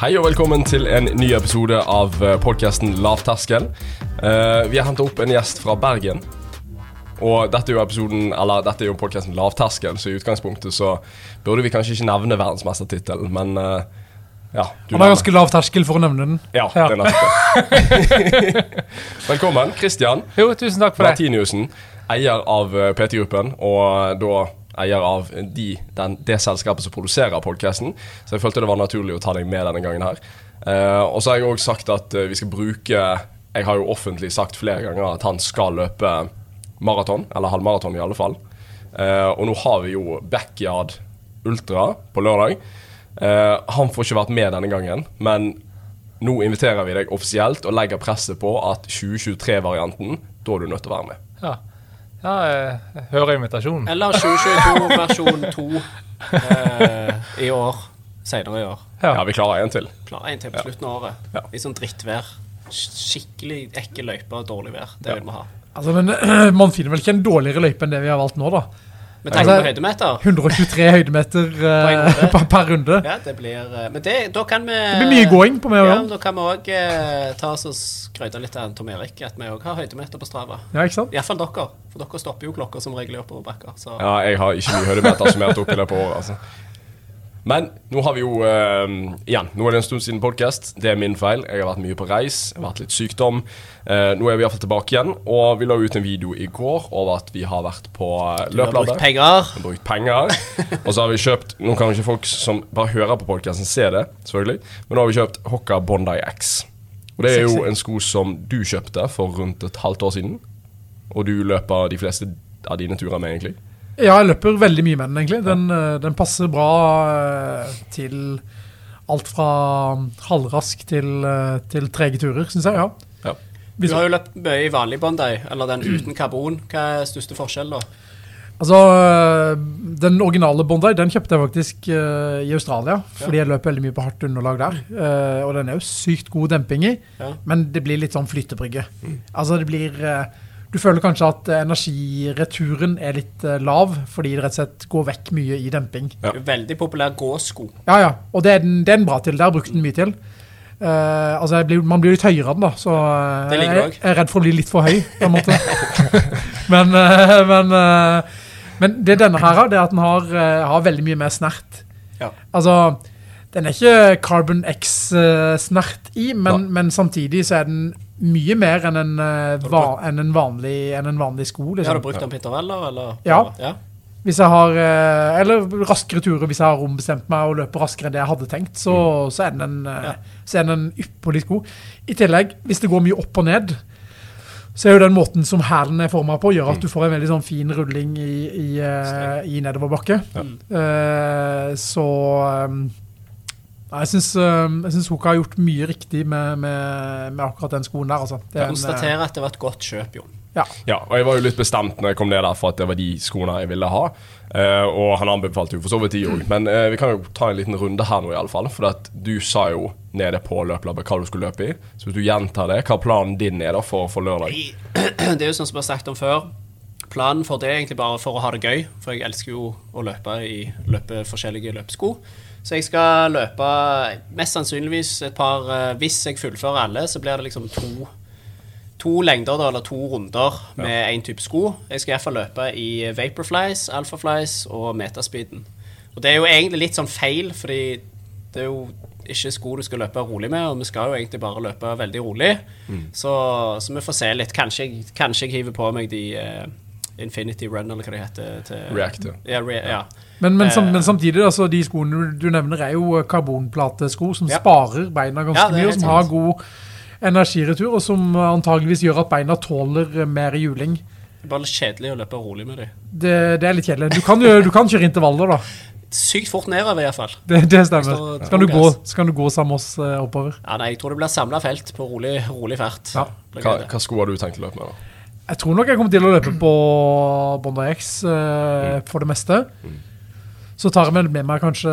Hei og velkommen til en ny episode av podkasten Lavterskel. Uh, vi har henta opp en gjest fra Bergen. Og dette er jo episoden, eller dette er jo podkasten Lavterskel, så i utgangspunktet så burde vi kanskje ikke nevne verdensmestertittelen, men uh, ja. du Han har ganske lav terskel for å nevne den. Ja, det er nettopp det. Velkommen, Christian Jo, tusen takk for det. Martiniussen. Eier av eh, PT-gruppen, og da eier av de, den, det selskapet som produserer podkasten. Så jeg følte det var naturlig å ta deg med denne gangen her. Eh, og så har jeg òg sagt at eh, vi skal bruke Jeg har jo offentlig sagt flere ganger at han skal løpe maraton, eller halvmaraton i alle fall. Eh, og nå har vi jo Backyard Ultra på lørdag. Eh, han får ikke vært med denne gangen, men nå inviterer vi deg offisielt og legger presset på at 2023-varianten, da er du nødt til å være med. Ja, ja jeg hører invitasjonen. Eller 2022 versjon 2 eh, i år. Senere i år. Ja, vi klarer en til. Klarer en til på slutten av året. Ja. I sånn drittvær. Skikkelig ekkel løype og dårlig vær. Det vil vi ha. Altså, men Man finner vel ikke en dårligere løype enn det vi har valgt nå, da. Med tanke Altså, på høydemeter. 123 høydemeter uh, eh, på per, per runde. Ja, det blir uh, Men det, da kan vi Det blir mye gåing på meg òg. Ja, Da kan vi òg uh, ta oss og skryte litt av Tom Erik, at vi òg har høydemeter på Strava. Ja, ikke sant? Iallfall dere. For dere stopper jo klokka som regel i oppoverbakker. Ja, jeg har ikke mye høydemeter summert opp i løpet av året. Altså. Men nå har vi jo uh, Igjen, nå er det en stund siden podkast. Det er min feil. Jeg har vært mye på reis, jeg har vært litt sykdom. Uh, nå er vi iallfall tilbake igjen, og vi la ut en video i går over at vi har vært på du har brukt penger. Brukt penger. Og så har vi kjøpt Nå kan ikke folk som bare hører på podkasten, se det, selvfølgelig. Men nå har vi kjøpt Hokka Bondi X. Og det er jo en sko som du kjøpte for rundt et halvt år siden. Og du løper de fleste av dine turer med, egentlig. Ja, jeg løper veldig mye med den, egentlig. Den, eh, den passer bra eh, til alt fra halvrask til, eh, til trege turer, syns jeg. ja. Ja. Du har jo løpt mye i vanlig Bondi, eller den uten karbon. Hva er største forskjell, da? Altså, Den originale Bondi den kjøpte jeg faktisk uh, i Australia, fordi jeg løper veldig mye på hardt underlag der. Uh, og den er jo sykt god demping i, Ja. men det blir litt sånn flytebrygge. Altså, det blir øh, Du føler kanskje at energireturen er litt øh, lav, fordi det rett og slett går vekk mye i demping. Ja. Veldig populær gåsko. Ja, ja. Og det er den, det er den bra til. Det har brukt den mye til. Uh, altså, jeg blir, Man blir litt høyere av den, da, så eh, jeg, jeg er redd for å bli litt for høy, på en måte. men, uh, men, uh, men det denne her har, det er at den har, eh, har veldig mye mer snert. Ja. Altså, den er ikke Carbon X-snert i, men, men samtidig så er den mye mer enn en, eh, va, enn en, vanlig, enn en vanlig sko. Har Liksom. du brukt den på intervaller, eller? Ja. ja. Hvis jeg har, eh, eller raskere turer hvis jeg har ombestemt meg og løper raskere enn det jeg hadde tenkt, så, så er den en, eh, Ja. så er den en ypperlig sko. I tillegg, hvis det går mye opp og ned, så er jo den måten som hælen er formet på, gjør at du får en veldig sånn fin rulling i, i, i nedoverbakke. Ja. Uh, så um, jeg syns jeg syns Hoka har gjort mye riktig med, med, med akkurat den skoen der. Altså. Det er Jeg en, konstaterer at det var et godt kjøp, Jon. ja. Ja, og jeg var jo litt bestemt når jeg kom ned der for at det var de skoene jeg ville ha. Eh, og han anbefalte jo for så vidt de òg. Men eh, vi kan jo ta en liten runde her nå, iallfall. For at du sa jo nede på løplabbet hva du skulle løpe i. Så hvis du gjentar det, hva planen din er da for, for lørdag? Det er jo sånn som vi har sagt om før. Planen for det er egentlig bare for å ha det gøy, for jeg elsker jo å løpe i løpe forskjellige løpesko. Så jeg skal løpe mest sannsynligvis et par eh, Hvis jeg fullfører alle, så blir det liksom to, to lengder, da, eller to runder med én type sko. Jeg skal iallfall løpe i Vaporflies, Alphaflies og Metaspeeden. Og det er jo egentlig litt sånn feil, fordi det er jo ikke sko du skal løpe rolig med, og vi skal jo egentlig bare løpe veldig rolig. Så, så vi får se litt. Kanskje, kanskje jeg hiver på meg de eh, Infinity Run, eller hva det heter. Til, React, ja. Ja, re, ja. Men, men, sam, Eh. men samtidig, altså, de skoene du, du nevner er jo karbonplatesko som Ja. sparer beina ganske Ja, mye, og som har god energiretur, og som antageligvis gjør at beina tåler mer juling. Det er bare litt kjedelig å løpe rolig med dem. Det, det er litt kjedelig. Du kan, jo, du kan kjøre intervaller, da. Sykt fort nedover, i hvert fall. Det, det stemmer. Så kan du gå, du gå sammen med oss eh, oppover. Ja, nei, jeg tror det blir samla felt på rolig, rolig fart. Ja. Hva, hva sko har du tenkt å løpe med? da? Jeg tror nok jeg kommer til å løpe på Bondi X eh, for det meste. Så tar jeg med meg kanskje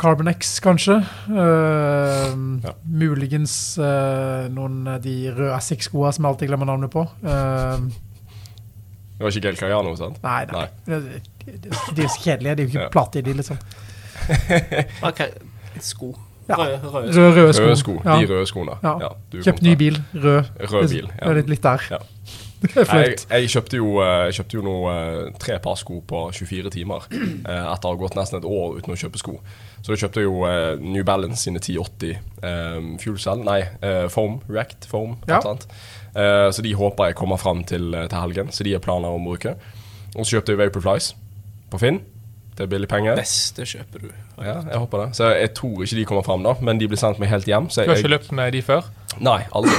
Carbon X, kanskje. Eh, Ja. Muligens eh, noen av de røde Asics-skoene som jeg alltid glemmer navnet på. Eh, Det var ikke Gail Cayano, sant? nei, nei. Det, det, de er så kjedelige. Det er jo ikke Ja. plate i de, liksom. Ok, sko. Ja. Røde, røde. sko. røde sko. Røde sko. Ja. De røde skoene. Ja. Ja, Kjøpt ny bil, rød. Rød bil, ja. Det er litt, litt der. Ja. Jeg, jeg kjøpte jo, eh, jeg kjøpte jo noe, eh, tre par sko på 24 timer eh, etter å ha gått nesten et år uten å kjøpe sko. Så da kjøpte jeg jo eh, New Balance sine 1080 eh, Fuel Cell, nei, eh, Foam, React Foam, Ja. Eh, så de håper jeg kommer fram til, til helgen, så de har planer om å bruke. Og så kjøpte jeg Vaporflies på Finn. Det er billig penger. Beste kjøper du. Ja, jeg håper det. Så jeg tror ikke de kommer fram da, men de blir sendt meg helt hjem. Så Du har ikke løpt med de før? Nei, aldri.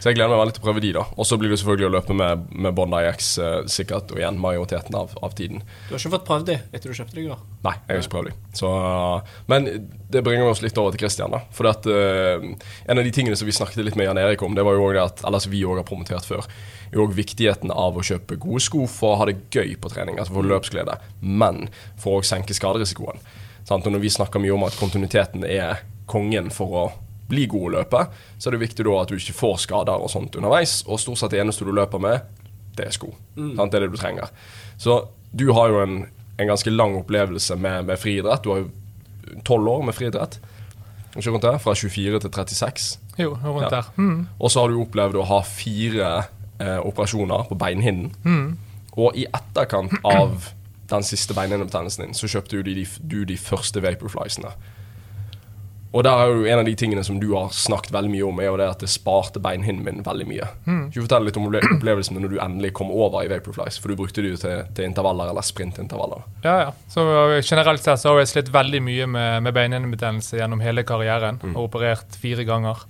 Så jeg gleder meg veldig til å prøve de, da. Og så blir det selvfølgelig å løpe med, med Bondi X eh, sikkert, og igjen majoriteten av, av tiden. Du har ikke fått prøvd de etter du kjøpte de går? Nei, jeg har ikke prøvd de. Så, eh, men det bringer oss litt over til Christian, da. For at, eh, en av de tingene som vi snakket litt med Jan Erik om, det var jo også det at, eller som vi òg har promotert før, jo også viktigheten av å kjøpe gode sko for å ha det gøy på trening, altså for løpsglede, men for å senke skaderisikoen. Sant? Og når vi snakker mye om at kontinuiteten er kongen for å bli god å løpe, så er det viktig da at du ikke får skader og sånt underveis, og stort sett det eneste du løper med, det er sko. Sant? Det er det du trenger. Så du har jo en, en ganske lang opplevelse med, med friidrett. Du har jo tolv år med friidrett. Ikke rundt der, Fra 24 til 36. Jo, rundt Ja. der. Mm. Og så har du opplevd å ha fire eh, operasjoner på beinhinnen. Mm. Og i etterkant av den siste beinhinnebetennelsen din, så kjøpte du de, de, du de første Vaporfliesene. Og der er jo en av de tingene som du har snakket veldig mye om, er jo det at det sparte beinhinnen min veldig mye. Mm. Kan du fortelle litt om opplevelsen når du endelig kom over i Vaporflies? For du brukte det jo til, til intervaller eller sprintintervaller. Ja, ja. Så uh, generelt sett så har jeg slitt veldig mye med, med beinhinnebetennelse gjennom hele karrieren. Mm. Og operert fire ganger.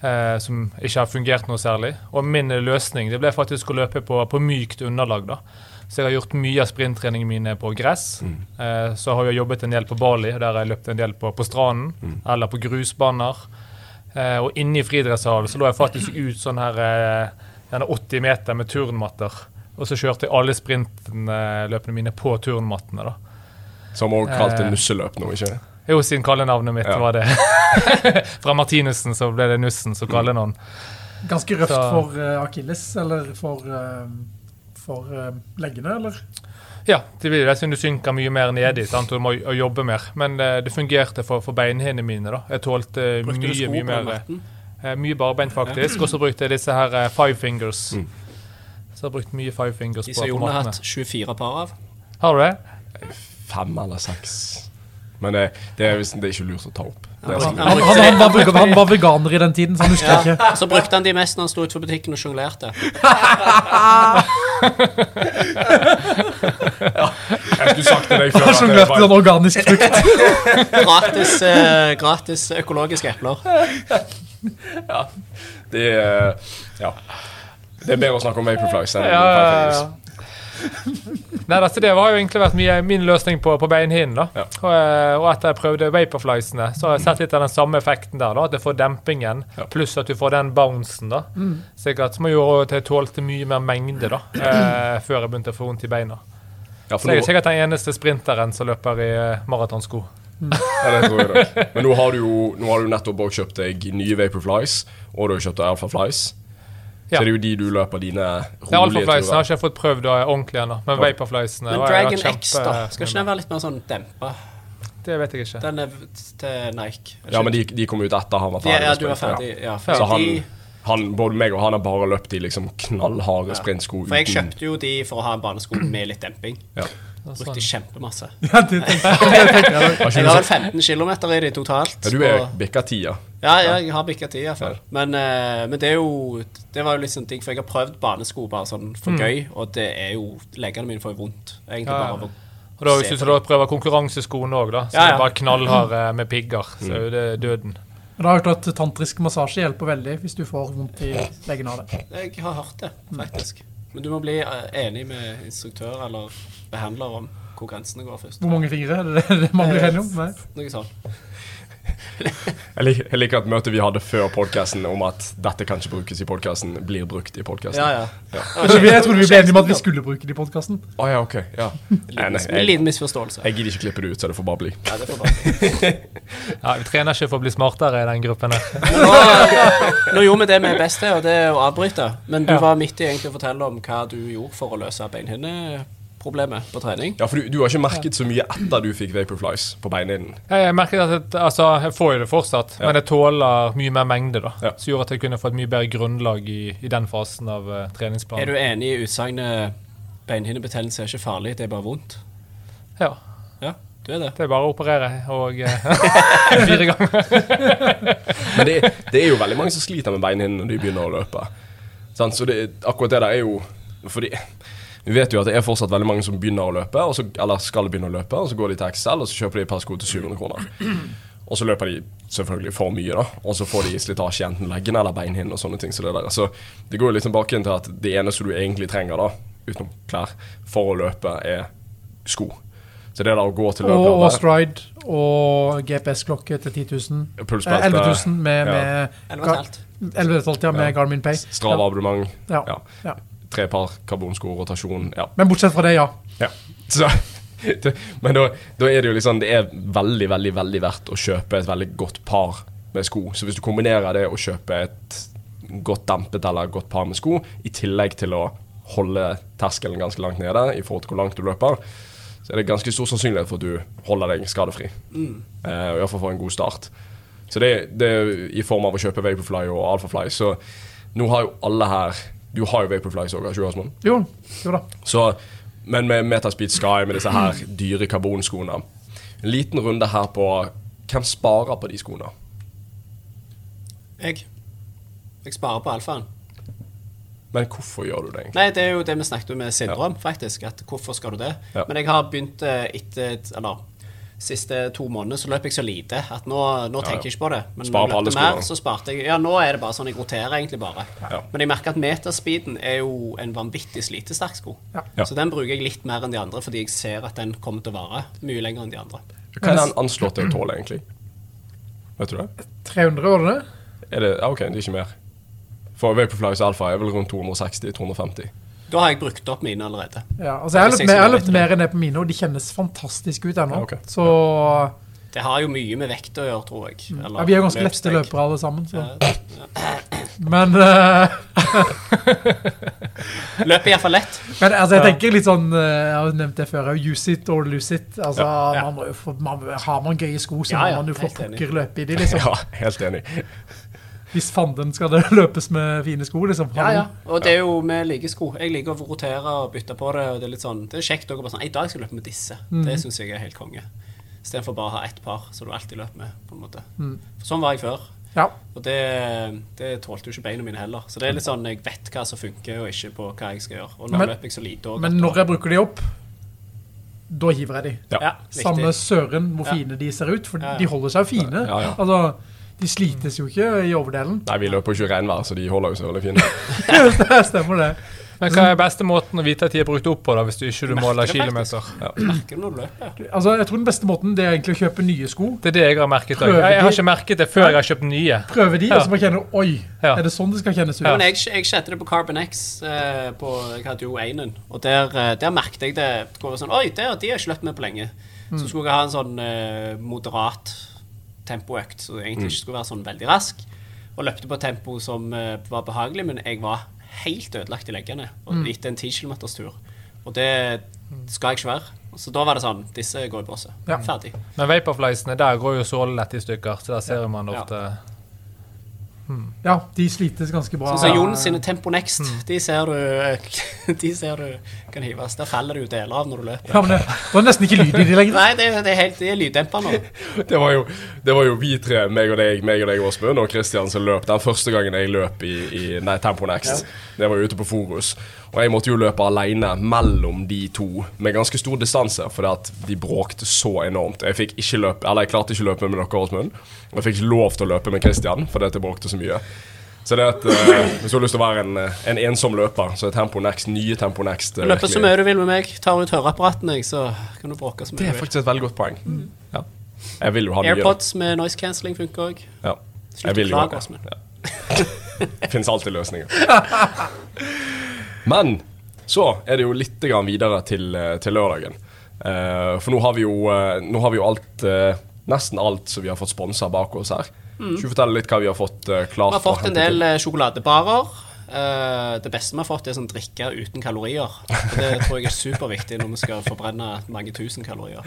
Eh, som ikke har fungert noe særlig. Og min løsning det ble faktisk å løpe på, på mykt underlag. da. Så jeg har gjort mye av sprinttreningene mine på gress. Mm. Eh, så har jeg jobbet en del på Bali, der har jeg løpt en del på, på stranden. Mm. Eller på grusbaner. Eh, og inne i friidrettshallen så lå jeg faktisk ut sånn her eh, gjerne 80 meter med turnmatter. Og så kjørte jeg alle sprintløpene mine på turnmattene. da. Som også kalt det Eh. nusseløp nå, ikke Jo, siden kallenavnet mitt Ja. var det. Fra Martinussen så ble det Nussen som kallenavn. Ganske røft Så- for uh, akilles, eller for, eh, for eh, leggene, eller? Ja, det vil det siden du synker mye mer nedi sant? og du må å jobbe mer. Men eh, det fungerte for, for beinhinnene mine. da. Jeg tålte Brukte mye, sko mye mer. eh, mye barbeint, faktisk. Og så brukte jeg disse her eh, five fingers. Mm. Så jeg har brukt mye five fingers Disse Jon har hatt 24 par av. Har du det? Fem eller seks. Men det, det, er, det er ikke lurt å ta opp. Det er Ja. sånn- Han, han, han, var, han var veganer i den tiden, så han husker Ja. ikke. Så brukte han de mest når han sto utenfor butikken og sjonglerte. Jeg skulle sagt til deg før Han at det sånn organisk frukt. Gratis, eh, gratis økologiske epler. ja. Det er Ja. Det er bedre å snakke om Vaporflies enn Ja, ja, ja. Nei, altså, Det har jo egentlig vært mye, min løsning på, på beinhinnen. da. Ja. Og, eh, og etter jeg prøvde Vaporfliesene, så har jeg sett litt av den samme effekten der. da, At jeg får dempingen, Ja. pluss at du får den bouncen. da. Sikkert som gjorde at jeg tålte mye mer mengde da, eh, før jeg begynte å få vondt i beina. Ja, Så jeg er sikkert den eneste sprinteren som løper i maratonsko. maratonsko. ja, det tror jeg. Men nå har du jo nå har du nettopp kjøpt deg nye Vaporflies, og du har kjøpt deg Alpha Flies. Ja. Så det er jo de du løper dine rolige turer. Alfafleisen har ikke jeg fått prøvd da, ordentlig ennå, men ja. Men har jeg Dragon X, da? Skal ikke den være litt mer sånn dempa? Det vet jeg ikke. Den er til Nike. Ja, men de, de kom ut etter han var ferdig. Ja, ja du var ferdig. Ja, Ja. for, Så han, han, både meg og han har bare løpt i liksom knallharde sprintsko. for jeg kjøpte jo de for å ha en banesko med litt demping. Ja. Brukte kjempemasse. Ja, det tenkte jeg. Jeg. Har vel 15 km i de totalt. Ja, du er og- bikka tida. Ja, ja, jeg har bikka tida. Ja. Men, eh, men det er jo Det var jo litt sånn digg, for jeg har prøvd banesko bare sånn for gøy, og det er jo Leggene mine får jo vondt. Egentlig Ja, bare av Og da, Hvis du skal prøve prøver konkurranseskoene òg, da, så Ja, er det bare knallharde med pigger, så er jo det døden. Men Da har hørt at tantrisk massasje hjelper veldig hvis du får vondt i leggen av det. Jeg har hørt det, faktisk. Men du må bli eh, enig med instruktør eller behandler om hvor grensene går først. Hvor mange fingre er det det man blir enig om? Nei. Noe sånt. Jeg liker, jeg liker at møtet vi hadde før podkasten om at dette kan ikke brukes i podkasten, blir brukt i podkasten. Ja, ja. Altså, Jeg trodde vi ble enige om at vi skulle bruke det i podkasten. Oh, ja, ok. Ja. Liten misforståelse. jeg gidder ikke klippe det ut, så det får bare bli. Ja, det får bare. Ja, Vi trener ikke for å bli smartere i den gruppen. her. Nå, nå gjorde vi det vi er best til, og det er å avbryte. Men du Ja. var midt i egentlig å fortelle om hva du gjorde for å løse beinhinneproblemet problemet på trening. Ja, for du, du har ikke merket så mye etter du fikk Vaporflies på beinhinnen. Jeg merket at jeg, altså, jeg får jo det fortsatt, Ja. men jeg tåler mye mer mengde. da Ja. Som gjorde at jeg kunne få et mye bedre grunnlag i, i den fasen av uh, Er du enig i utsagnet beinhinnebetennelse er ikke farlig, det er bare vondt? Ja, Ja, du er det. det er bare å operere og eh, fire ganger. Men det, det er jo veldig mange som sliter med beinhinnen når de begynner å løpe. Sant? Så det, akkurat det der er jo Fordi vi vet jo at det er fortsatt veldig mange som begynner å løpe, og så, eller skal begynne å løpe, og så går de til XL og så kjøper de et par sko til 700 kroner. Og så løper de selvfølgelig for mye, da. Og så får de slitasje i enten leggene eller beinhinnen og sånne ting. Så det, der. Så det går jo litt tilbake inn til at det eneste du egentlig trenger, da, utenom klær, for å løpe, er sko. Så det der å gå til Og, og stride og GPS-klokke til 10 000. Eh, 11 000 med, Ja. med, Elleve og 11 ja, med Ja. Garmin Pay. Strava-abonnement. Ja. Ja. Tre par karbonsko, rotasjon. Ja. Men bortsett fra det, ja. ja. Så, det, men da, da er det jo liksom Det er veldig, veldig, veldig verdt å kjøpe et veldig godt par med sko. Så hvis du kombinerer det å kjøpe et godt dempet eller godt par med sko, i tillegg til å holde terskelen ganske langt nede i forhold til hvor langt du løper, så er det ganske stor sannsynlighet for at du holder deg skadefri. Eh, og Iallfall får en god start. Så det, det er i form av å kjøpe Vaporfly og Alphafly. Så nå har jo alle her Du har jo Vaporflies òg, ikke du? Jo, jo da. Så, men med Metaspeed Sky, med disse her dyre karbonskoene En liten runde her på hvem sparer på de skoene. Jeg. Jeg sparer på alfaen. Men hvorfor gjør du det, egentlig? Nei, det er jo det vi snakket om med Sindre om, faktisk. At hvorfor skal du det? Ja. Men jeg har begynt eh, etter Eller siste to måneder så løp jeg så lite at nå, nå tenker jeg ikke på det. Men Spar på når jeg alle løpte mer, så sparte jeg Ja, nå er det bare sånn jeg roterer egentlig bare. Ja. Men jeg merker at meterspeeden er jo en vanvittig slitesterk sko. Ja. Ja. Så den bruker jeg litt mer enn de andre, fordi jeg ser at den kommer til å vare mye lenger enn de andre. Hva er den anslåtte til å tåle, egentlig? Vet du det? 300, var det det? Er det ja, OK, det er ikke mer. For Vaporflies Alpha er vel rundt 260-250. Da har jeg brukt opp mine allerede. Ja, altså jeg har løpt mer, løpt enn det på mine, og de kjennes fantastisk ut ennå. Ja, okay. Så Det har jo mye med vekt å gjøre, tror jeg. Eller Mm. ja, vi er ganske lette løpere alle sammen. Så. Ja, Men, uh, Løper iallfall lett. men altså, jeg tenker litt sånn eh, Jeg har nevnt det før. Use it or lose it. Altså, Ja. Man må jo få, man, har man gøye sko, så Ja, ja, må man jo få pokker løpe i de, liksom. Ja, helt enig. Hvis fanden skal det løpes med fine sko, liksom. Ja, ja. Og det er jo med like sko. Jeg liker å rotere og bytte på det. og Det er litt sånn, det er kjekt å bare sånn, I dag skal jeg løpe med disse. Mm. Det syns jeg er helt konge. Istedenfor bare å ha ett par som du alltid løper med. på en måte. Mm. For sånn var jeg før. Ja. Og det, det tålte jo ikke beina mine heller. Så det er litt sånn, jeg vet hva som funker, og ikke på hva jeg skal gjøre. Og nå Men- løper jeg så lite òg. Men når jeg bruker de opp, da hiver jeg de. Ja. Samme søren hvor Ja. fine de ser ut, for Ja, ja. de holder seg jo fine. Ja, ja. Altså, de slites jo ikke i overdelen. Nei, vi løper jo ikke regnvær, så de holder jo seg veldig fine. det stemmer det. Men hva er beste måten å vite at de er brukt opp på, da, hvis du ikke du måler kilometer? Merker du når du løper? Altså, jeg tror den beste måten det er egentlig å kjøpe nye sko. Det er det jeg har merket. Jeg, jeg har ikke merket det før jeg har kjøpt nye. Prøve de, Ja. og så bare kjenne Oi, Ja. er det sånn det skal kjennes ut? Men jeg, jeg kjente det på Carbon X. Eh, på, jeg hadde jo einen. Og der, eh, der merket jeg det. det går sånn, Oi, der, de har jeg ikke løpt med på lenge. Mm. Så skulle jeg ha en sånn eh, moderat tempoøkt, så Mm. egentlig ikke skulle være sånn veldig rask. Og løpte på tempo som uh, var behagelig, men jeg var helt ødelagt i leggene og Mm. etter en 10 km tur. Og det skal jeg ikke være. Så da var det sånn Disse går i bosset. Ja. Ferdig. Men vaporfliesene, der går jo sålen lett i stykker, så der ser man ofte Ja, de slites ganske bra. Sånn som Jon sine Tempo Next, Mm. de ser du De ser du kan hives. Der faller det jo deler av når du løper. Ja, men det, det var nesten ikke lyd i de lenger. Nei, det, det er helt Det er lyddempa nå. Det var, jo, det var jo vi tre, meg og deg, meg og deg Åsmund og Christian, som løp den første gangen jeg løp i, i nei, Tempo Next. Det var ute på Forus. Og jeg måtte jo løpe alene mellom de to med ganske stor distanse, fordi at de bråkte så enormt. Jeg fikk ikke løpe, eller jeg klarte ikke å løpe med dere, Åsmund. Og jeg fikk ikke lov til å løpe med Christian fordi at jeg bråkte så mye. Så det at, eh, hvis du har lyst til å være en, eh, en ensom løper, så er Tempo Next, nye Tempo Next eh, Løper så mye du vil med meg. Tar ut høreapparatene, jeg, så kan du bråke så mye Det er faktisk et veldig godt poeng. Ja. Jeg vil jo ha nye. AirPods med noise cancelling funker òg. Ja. Slutt å vil klage. Åsmund. Ja. Finnes alltid løsninger. Men så er det jo litt videre til, eh, til lørdagen. Uh, for nå har vi jo, uh, har vi jo alt uh, Nesten alt som vi har fått sponsa bak oss her. Skal vi fortelle litt hva vi har fått klart? Vi har fått en del sjokoladebarer. Eh, det beste vi har fått, er sånn drikke uten kalorier. Og det tror jeg er superviktig når vi skal forbrenne mange tusen kalorier.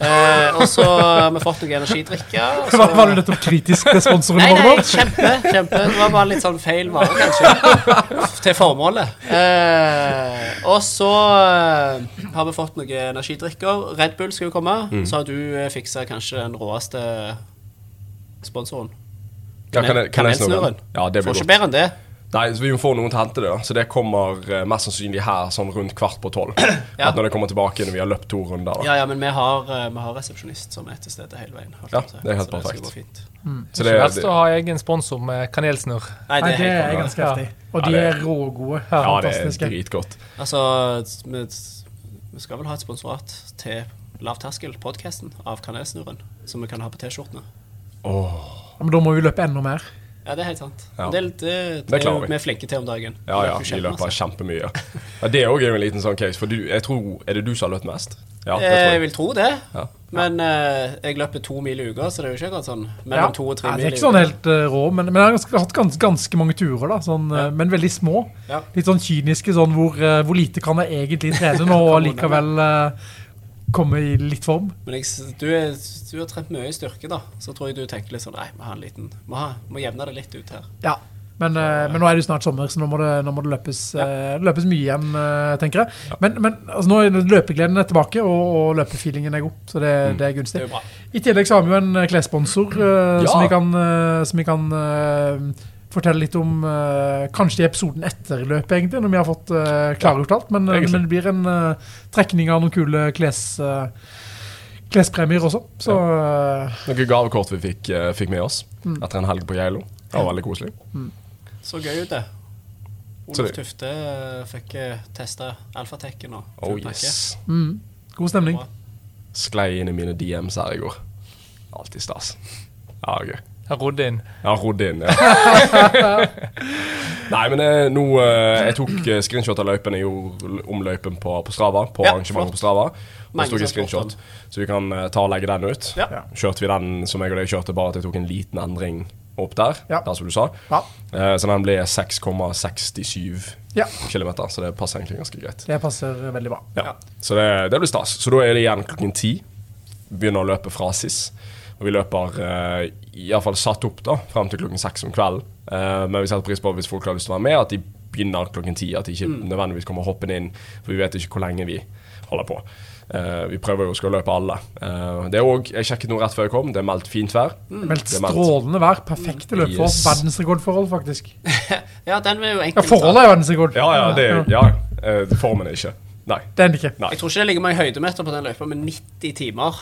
Uh, og så har vi fått noe energidrikker. og så- Var det nettopp kritisk til sponsoren vår nei, kjempe, kjempe. Det var bare litt sånn feil vare, kanskje. Til formålet. Uh, og så har vi fått noen energidrikker. Red Bull skal jo komme. Så har du fiksa kanskje den råeste sponsoren. Ja, kan jeg, kan jeg. Ja, det Får godt. ikke bedre enn det. Nei, så Vi må få noen til å hente det. da Så det kommer eh, mest sannsynlig her sånn rundt kvart på tolv. Ja. At Når det kommer tilbake når vi har løpt to runder. da Ja, ja, men vi har, eh, vi har resepsjonist som er til stede hele veien. holdt Ja, jeg på å si. det er helt Så skal perfekt. gå fint. Så Det Ikke er verst det, å ha egen sponsor med kanelsnurr. Nei, Nei, det er det helt er konge. ganske heftig. Og Ja, de det- er rågode. ja, det er Fantastiske. dritgodt. Altså, vi, vi skal vel ha et sponsorat til Lavterskel-podkasten av Kanelsnurren, som vi kan ha på T-skjortene. Åh, Ja, Men da må vi løpe enda mer. Ja, det er helt sant. Ja. Det, det, det, Det er klarer jo vi. er flinke til om dagen. Ja, ja, vi løper løper kjempemye. Ja, det òg er jo en liten sånn case, for du, jeg tror Er det du som har løpt mest? Ja, Jeg jeg. vil tro det, Ja. men uh, jeg løper to mil i uka, så det er jo ikke akkurat sånn mellom Ja. to og tre mil. det er ikke sånn helt uh, rå, men, men jeg har ganske, hatt ganske, ganske mange turer, da, sånn, eh, Ja. men veldig små. Ja. Litt sånn kyniske, sånn hvor, eh, hvor lite kan jeg egentlig trene nå, og likevel eh, komme i litt form. Men jeg, du, er, du har trent mye i styrke, da, så tror jeg du tenker litt sånn Nei, vi har en liten Må, ha, må jevne det litt ut her. Ja. Men, eh, men nå er det jo snart sommer, så nå må det, nå må det løpes, ja. løpes mye igjen, eh, tenker jeg. Men, men altså, nå er løpegleden er tilbake, og, og løpefeelingen er god, så det, det er Det gunstig. er. I tillegg så har vi jo en eh, klessponsor eh, Ja. som vi kan, eh, som vi kan eh, fortelle litt om uh, kanskje i episoden etter løpet, egentlig, når vi har fått uh, klargjort alt. Men, eh, men det blir en uh, trekning av noen kule kles, klespremier også. Så Noen gavekort vi fikk, fikk med oss Mm. etter en helg på Geilo. Det var veldig koselig. Så gøy ut, det. Oluf Tufte fikk testa alfatekken og Oh full pakke. yes. mm, god stemning. Sklei inn i mine DMs her i går. Alltid stas. Ja, gøy. Jeg rodd inn. Ja, rodd inn, ja. Nei, men eh, nå eh, Jeg tok eh, screenshot av løypen. Jeg gjorde om løypen på, på Strava. På Ja, arrangementet flott. på Strava. Og så tok jeg har screenshot, så vi kan ta og legge den ut. Ja. Kjørte vi den som jeg og deg kjørte, bare at jeg tok en liten endring opp der. Ja. Der som du sa. Ja, Eh, så den ble 6,67 Ja. km, så det passer egentlig ganske greit. det passer veldig bra. Ja. Så det, det blir stas. Så da er det igjen klokken ti. Begynner å løpe fra SIS. Og vi løper uh, iallfall satt opp da, frem til klokken seks om kvelden. Uh, men vi setter pris på hvis folk har lyst til å være med, at de begynner klokken ti. At de ikke nødvendigvis kommer hoppende inn, for vi vet ikke hvor lenge vi holder på. Uh, vi prøver jo å skal løpe alle. Uh, det er også, Jeg sjekket noe rett før jeg kom. Det er meldt fint vær. Er meldt. strålende vær. Perfekte løp for Yes. Verdensrekordforhold, faktisk. Ja, den er jo Ja, forholdet er verdensrekord. Ja, ja, det ja, Uh, formen er ikke. Nei. Det er den ikke. Nei. Jeg tror ikke det ligger mange høydemeter på den løypa med 90 timer.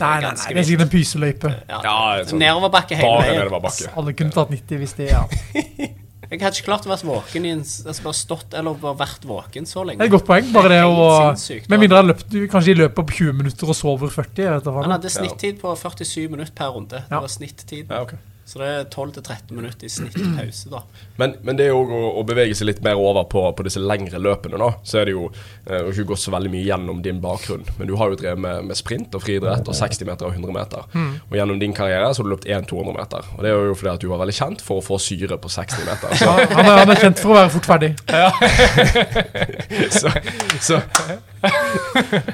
Det Nei, er nei, ganske nei, det er sikkert en pyseløype. Ja, Ja, sånn- Nedoverbakke hele Bare veien. nedoverbakke. Alle kunne tatt 90 hvis de ja. Jeg hadde ikke klart å være våken i en, altså bare stått eller bare vært våken så lenge. Det er et godt poeng. Bare det å sinnssykt. Med mindre jeg løpt, kanskje de løper på 20 minutter og sover 40. Jeg vet da Han faen. hadde snittid på 47 minutter per runde. Det Ja. var snittid. Ja, ok. Så det er 12-13 minutter i snitt pause, da. Men, men det er jo å, å bevege seg litt mer over på, på disse lengre løpene. da Så er det jo eh, ikke gått så veldig mye gjennom din bakgrunn. Men du har jo drevet med, med sprint og friidrett og 60 meter og 100 meter. Og gjennom din karriere så har du løpt 1 200 meter. Og det er jo fordi at du var veldig kjent for å få syre på 60 meter. Så, Ja, han, er, han er kjent for å være fort ferdig. så, så,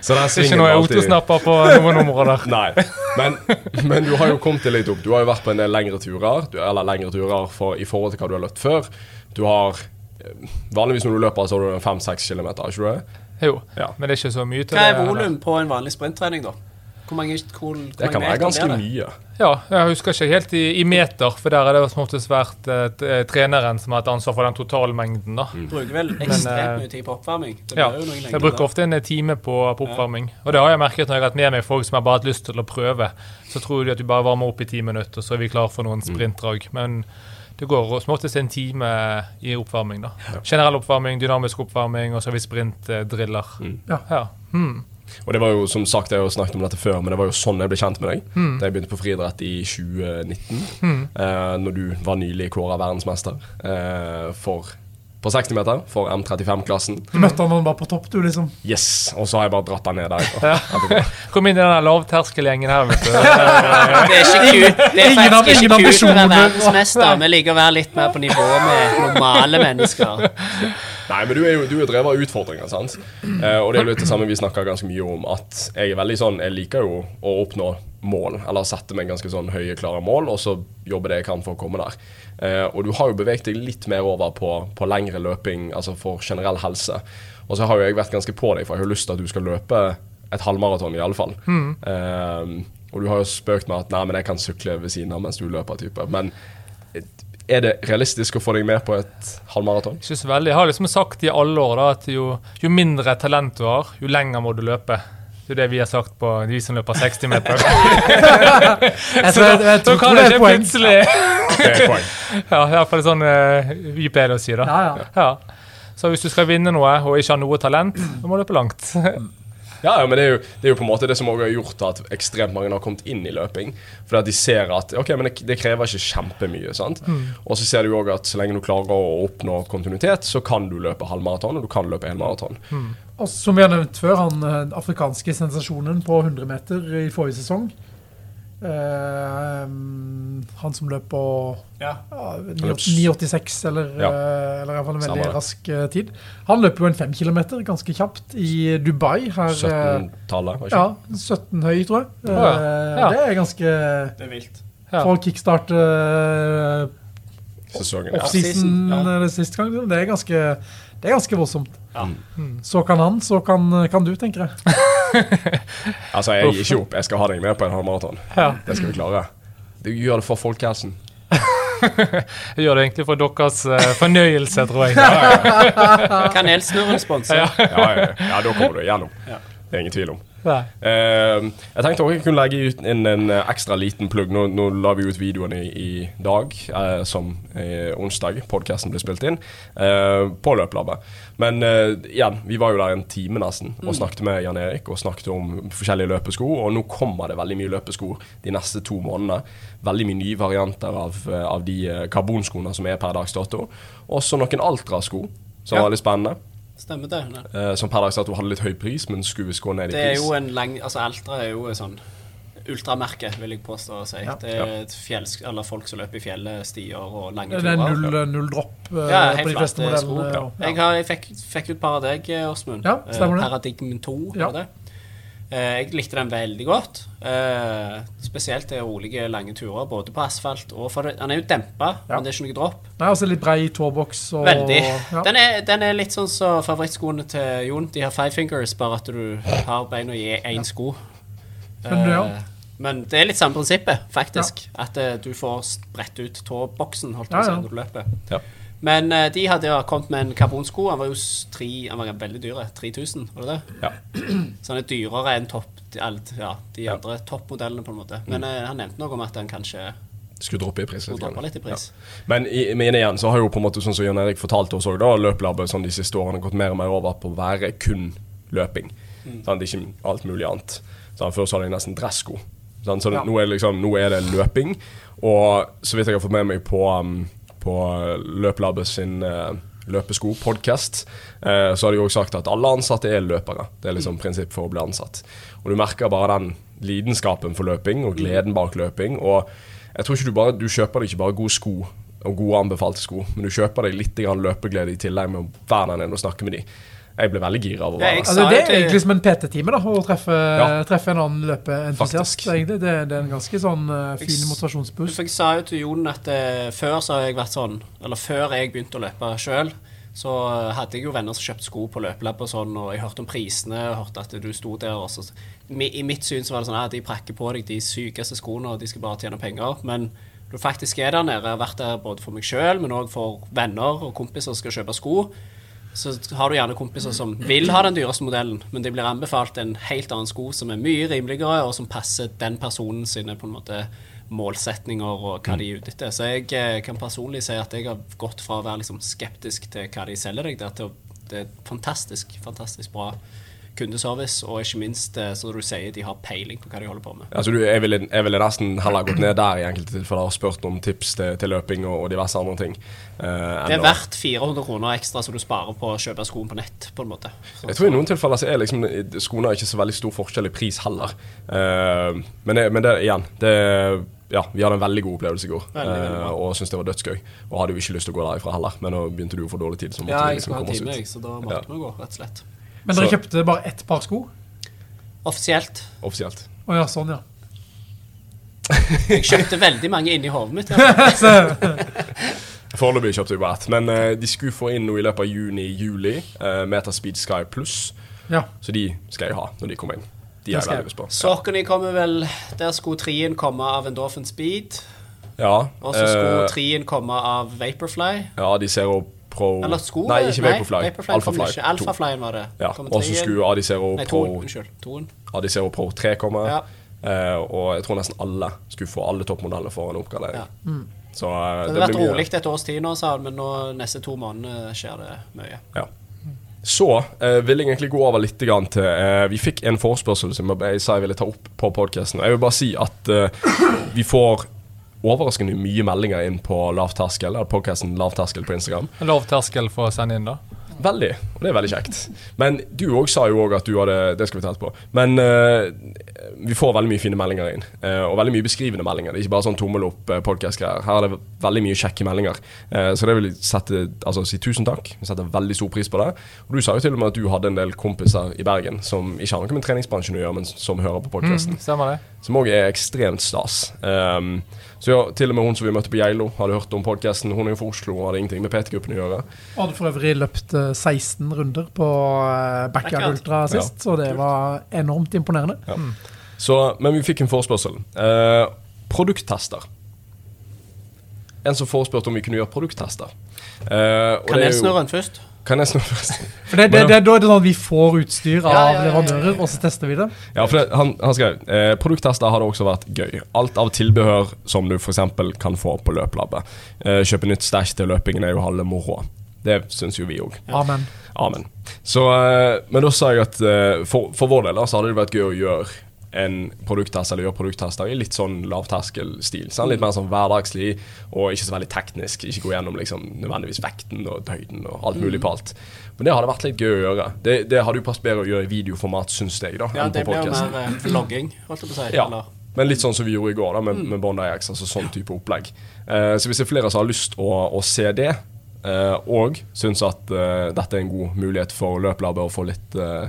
så den Ikke noe autosnapper på noen områder. Nei, men, men du har jo kommet deg litt opp. Du har jo vært på en del lengre turer, du, eller lengre turer for, i forhold til hva du har løpt før. Du har eh, Vanligvis når du løper, så har du 5-6 km, ikke du det? Jo, Ja. men det er ikke så mye til Hva er det. volum på en vanlig sprinttrening, da? Hvor mange, hvor, hvor Det kan mange være ganske mye. Ja, jeg husker ikke helt i, i meter, for der har det som oftest vært eh, eh, treneren som har hatt ansvar for den totalmengden. da. Bruker vel ekstremt eh, mye tid på oppvarming. Det Ja, jo jeg bruker da. ofte en time på, på oppvarming. Og det har jeg merket når jeg har hatt med meg folk som har bare hatt lyst til å prøve. Så tror de at du bare varmer opp i ti minutter, så er vi klar for noen sprintdrag. Men det går som oftest en time i oppvarming. da. Generell oppvarming, dynamisk oppvarming, og så har vi sprintdriller. Ja. Ja. Hmm. Og det var jo som sagt, jeg har jo snakket om dette før, men det var jo sånn jeg ble kjent med deg. Da jeg begynte på friidrett i 2019. Eh, når du var nylig kåra verdensmester eh, for på 60 meter for M35-klassen. Du møtte han når han var på topp, du, liksom. Yes! Og så har jeg bare dratt han ned der. Kom inn i den lavterskelgjengen her, vet du. Det er ikke kult. Det er Ingen faktisk ingen ikke kult å være verdensmester. Vi liker å være litt mer på nivå med normale mennesker. Nei, men du er jo du er drevet av utfordringer, sant? Eh, og det er jo litt det samme vi snakker ganske mye om, at jeg er veldig sånn Jeg liker jo å oppnå mål, eller sette meg ganske sånn høye, klare mål, og så jobbe det jeg kan for å komme der. Eh, og du har jo beveget deg litt mer over på, på lengre løping, altså for generell helse. Og så har jo jeg vært ganske på deg, for jeg har jo lyst til at du skal løpe et halvmaraton i alle fall. Eh, og du har jo spøkt med at nei, men jeg kan sykle ved siden av mens du løper, type. Men eh, er det realistisk å få deg med på et halvmaraton? Ikke så veldig. Jeg har liksom sagt i alle år da, at jo, jo mindre talent du har, jo lenger må du løpe. Det er det vi har sagt på de som løper 60 meter. Så tror kan det ikke plutselig. Ja, i hvert fall sånn uh, vi pleier å si, da. Ja, ja. Ja. Så hvis du skal vinne noe og ikke har noe talent, så må du løpe langt. Ja, ja, men det er, jo, det er jo på en måte det som også har gjort at ekstremt mange har kommet inn i løping. Fordi at de ser at ok, men det, det krever ikke kjempemye. sant? Og så ser du òg at så lenge du klarer å oppnå kontinuitet, så kan du løpe halvmaraton, og du kan løpe helmaraton. Og som vi har nevnt før, han eh, afrikanske sensasjonen på 100 meter i forrige sesong. Eh, han som løp på Ja. uh, 9,86, eller, Ja. uh, eller i hvert fall en veldig Samme. rask tid. Han løper jo en fem kilometer ganske kjapt i Dubai. Her, eh, 17-tallet, var ikke ja, 17 høy, tror jeg. Oh, ja. Ja. Det er ganske Det er vilt. Ja. For å kickstarte uh, sesongen? Offseason Ja. eller sist gang. Det er ganske, det er ganske voldsomt. Ja. Så kan han, så kan, kan du, tenker jeg. Altså, jeg gir ikke opp. Jeg skal ha deg med på en halvmaraton. Ja. Det skal vi klare. Du gjør det for folkehelsen. Jeg gjør det egentlig for deres uh, fornøyelse, tror jeg. Kanelsnurren sponser. Ja. Ja, ja, ja, da kommer du igjennom. Ja. Det er ingen tvil om. Eh, jeg tenkte også jeg kunne legge ut inn en eh, ekstra liten plugg. Nå, nå la vi ut videoen i, i dag, uh, som uh, onsdag podkasten ble spilt inn, på Løplabbet. Men igjen, vi var jo der en time nesten og snakket med Jan Erik og snakket om forskjellige løpesko. Og nå kommer det veldig mye løpesko de neste to månedene. Veldig mye nye varianter av, av de karbonskoene som er per dags dato. Også noen Altra-sko, som Ja. var litt spennende. Stemmer det. Eh, som per dags dato hadde litt høy pris, men skulle visst gå ned i Det er pris. jo en lang Altså, Altra er jo sånn ultramerke, vil jeg påstå å si. Ja. Det er eller folk som løper i fjellet, stier og lange Det er null, null dropp eh, Ja, på helt de fleste modellene. Ja. Jeg, har, jeg fikk, fikk ut et par av deg, Åsmund. Ja, stemmer det. Eh, Paradigm 2. Ja. var det. Eh, Jeg likte den veldig godt. Eh, spesielt til rolige, lange turer, både på asfalt og for det, Han er jo dempa, Ja. men det er ikke noe dropp. Nei, altså litt brei tåboks. Og, Veldig. Ja. Den, er, den er litt sånn som favorittskoene til Jon. De har five fingers, bare at du har beina i én sko. Men, ja. Eh, men det er litt samme prinsippet, faktisk. At du får spredt ut tåboksen holdt jeg på å Ja, si, når du løper. Ja. Men uh, de hadde jo kommet med en karbonsko. Han var jo tre, han var veldig dyr. 3000, var det det? Ja. Så han er dyrere enn topp, alt- ja, de Ja. andre toppmodellene, på en måte. Men uh, han nevnte noe om at han kanskje Skulle droppe i pris. litt droppe litt i pris. Men, i, men igjen så har jo på en måte sånn som Jan Erik fortalte oss da, løplabbet sånn de siste årene gått mer og mer over på å være kun løping. Sant? Ikke alt mulig annet. Sånn, Før så hadde jeg nesten dressko. Sånn, Så Ja. nå, er det liksom, nå er det løping. Og så vidt jeg har fått med meg på, um, på Løplabbet sin uh, løpesko-podkast, eh, så har de også sagt at alle ansatte er løpere. Det er liksom prinsipp for å bli ansatt. Og du merker bare den lidenskapen for løping og gleden bak løping. Og jeg tror ikke du bare Du kjøper deg ikke bare gode sko og gode anbefalte sko, men du kjøper deg litt grann løpeglede i tillegg med å være der nede og snakke med de. Jeg ble veldig gira av å være der. Altså, det er egentlig som en PT-time, da, å treffe, Ja. treffe en annen løpeentusiast. Det, det er en ganske sånn eh, fin motivasjonsboost. For jeg sa jo til Jon at eh, før så har jeg vært sånn Eller før jeg begynte å løpe sjøl, så hadde jeg jo venner som kjøpte sko på løpelab og sånn, og jeg hørte om prisene, og hørte at du sto der og så I mitt syn så var det sånn at de prakker på deg de sykeste skoene, og de skal bare tjene penger. Men når du faktisk er der nede, jeg har vært der både for meg sjøl, men òg for venner og kompiser som skal kjøpe sko, så har du gjerne kompiser som vil ha den dyreste modellen, men de blir anbefalt en helt annen sko som er mye rimeligere, og som passer den personen sine på en måte målsetninger og hva de er ute etter. Så jeg eh, kan personlig si at jeg har gått fra å være liksom skeptisk til hva de selger deg, til å det er fantastisk, fantastisk bra kundeservice, og ikke minst, eh, som du sier, de har peiling på hva de holder på med. Altså, du, jeg, ville, ville nesten heller gått ned der i enkelte tilfeller og spurt om tips til, til løping og, og diverse andre ting. Uh, Det er verdt 400 kroner ekstra som du sparer på å kjøpe skoen på nett, på en måte. Så- Jeg tror i noen tilfeller så er liksom skoene ikke så veldig stor forskjell i pris heller. Uh, men, det, men det igjen det, Ja, vi hadde en veldig god opplevelse i går Veldig, veldig eh, og syntes det var dødsgøy. Og hadde jo ikke lyst til å gå derifra heller, men nå begynte du å få dårlig tid. Så måtte Ja, jeg liksom komme oss ut. jeg, så da måtte vi gå, rett og slett. Men dere Så- kjøpte bare ett par sko? Offisielt. Offisielt. Å ja, sånn, ja. Jeg kjøpte veldig mange inni hodet mitt. fall. Foreløpig kjøpte vi bare ett, men eh, de skulle få inn noe i løpet av juni-juli. Uh, Metaspeed Sky Pluss. ja. Så de skal jeg ha når de kommer inn. De er jeg skal veldig lyst på. Sokkene kommer vel Der skulle trien komme av Endorphin Speed. Ja, Og så skulle eh, trien komme av Vaporfly. ja, de Zero Pro Eller sko Nei, ikke Vaporfly. Alphafly. Alphaflyen var det. Ja, og så skulle Adicero Nei, Pro, toen. Unnskyld. Toen. Adicero Pro 3 komme. Ja. Uh, og jeg tror nesten alle skulle få alle toppmodellene for en oppgradering. Ja. Så uh, Det det, har vært blir rolig et års tid nå, sa han, men nå neste to måneder skjer det mye. Ja. Så uh, vil jeg egentlig gå over litt grann til uh, Vi fikk en forespørsel som jeg sa jeg ville ta opp på podkasten. Jeg vil bare si at eh, vi får overraskende mye meldinger inn på lavterskel, eller podkasten Lavterskel på Instagram. Lavterskel for å sende inn, da. Veldig, og det er veldig kjekt. Men du òg sa jo òg at du hadde Det skal vi ta etterpå. Men eh, vi får veldig mye fine meldinger inn. eh, og veldig mye beskrivende meldinger. Det er ikke bare sånn tommel opp-podkast-greier. Her er det veldig mye kjekke meldinger. Eh, så det vil jeg sette, altså, si tusen takk. Vi setter veldig stor pris på det. Og du sa jo til og med at du hadde en del kompiser i Bergen som ikke har noe med treningsbransjen å gjøre, men som hører på podkasten. Mm. Som òg er ekstremt stas. Um, så ja, til og med hun som vi møtte på Geilo, hadde hørt om podkasten. Hun er jo fra Oslo og hadde ingenting med PT-gruppen å gjøre. Og hadde for øvrig løpt eh, 16 runder på eh, Backyard. Ultra sist, så det var enormt imponerende. Så, men vi fikk en forespørsel. Eh, produkttester. En som forespurte om vi kunne gjøre produkttester. Eh, og Kan jeg snurre den først? Kan jeg snurre først? For det, det, det, Da er det sånn at vi får utstyr av Ja, ja, ja, ja. leverandører, og så tester vi det. Ja, for det, han, han skrev eh, produkttester hadde også vært gøy. Alt av tilbehør som du f.eks. kan få på løplabbet. Eh, kjøpe nytt stæsj til løpingen er jo halve moroa. Det syns jo vi òg. Amen. Amen. Så, eh, men da sa jeg at eh, for, for vår del så hadde det vært gøy å gjøre en produkttest eller gjøre produkttester i litt sånn lavterskelstil. Sånn, litt mer sånn hverdagslig og ikke så veldig teknisk. Ikke gå gjennom liksom, nødvendigvis vekten og høyden og alt mulig på alt. Men det hadde vært litt gøy å gjøre. Det, det hadde jo passet bedre å gjøre i videoformat, syns jeg. da Ja, det blir jo mer eh, vlogging, holdt jeg på å si. Ja. Eller, Men litt sånn som vi gjorde i går, da med, med Bond Ajax. Altså sånn type opplegg. Eh, så hvis det er flere som har lyst å, å se det, eh, og syns at eh, dette er en god mulighet for løplabbet å få litt eh,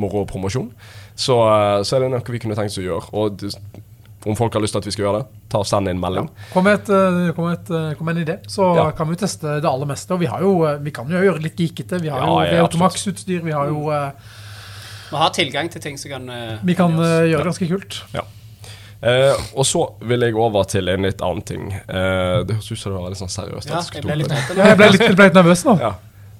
moro og promosjon, så, eh, så er det noe vi kunne tenkt oss å gjøre. Og det, om folk har lyst til at vi skal gjøre det, ta og send en melding. Kom med, et, eh, kom, med et, eh, kom med en idé, så Ja. kan vi teste det aller meste. Og vi, har jo, vi kan jo gjøre litt geekete. Vi har Ja, jo ja, vi har Automax-utstyr. Vi har jo eh, vi har tilgang til ting som kan Vi kan gjøre det ganske kult. Ja. Eh, og så vil jeg over til en litt annen ting. Eh, det høres ut som det var litt sånn seriøst. Ja, jeg ble litt. Ja, jeg ble litt, jeg ble litt nervøs nå. Ja.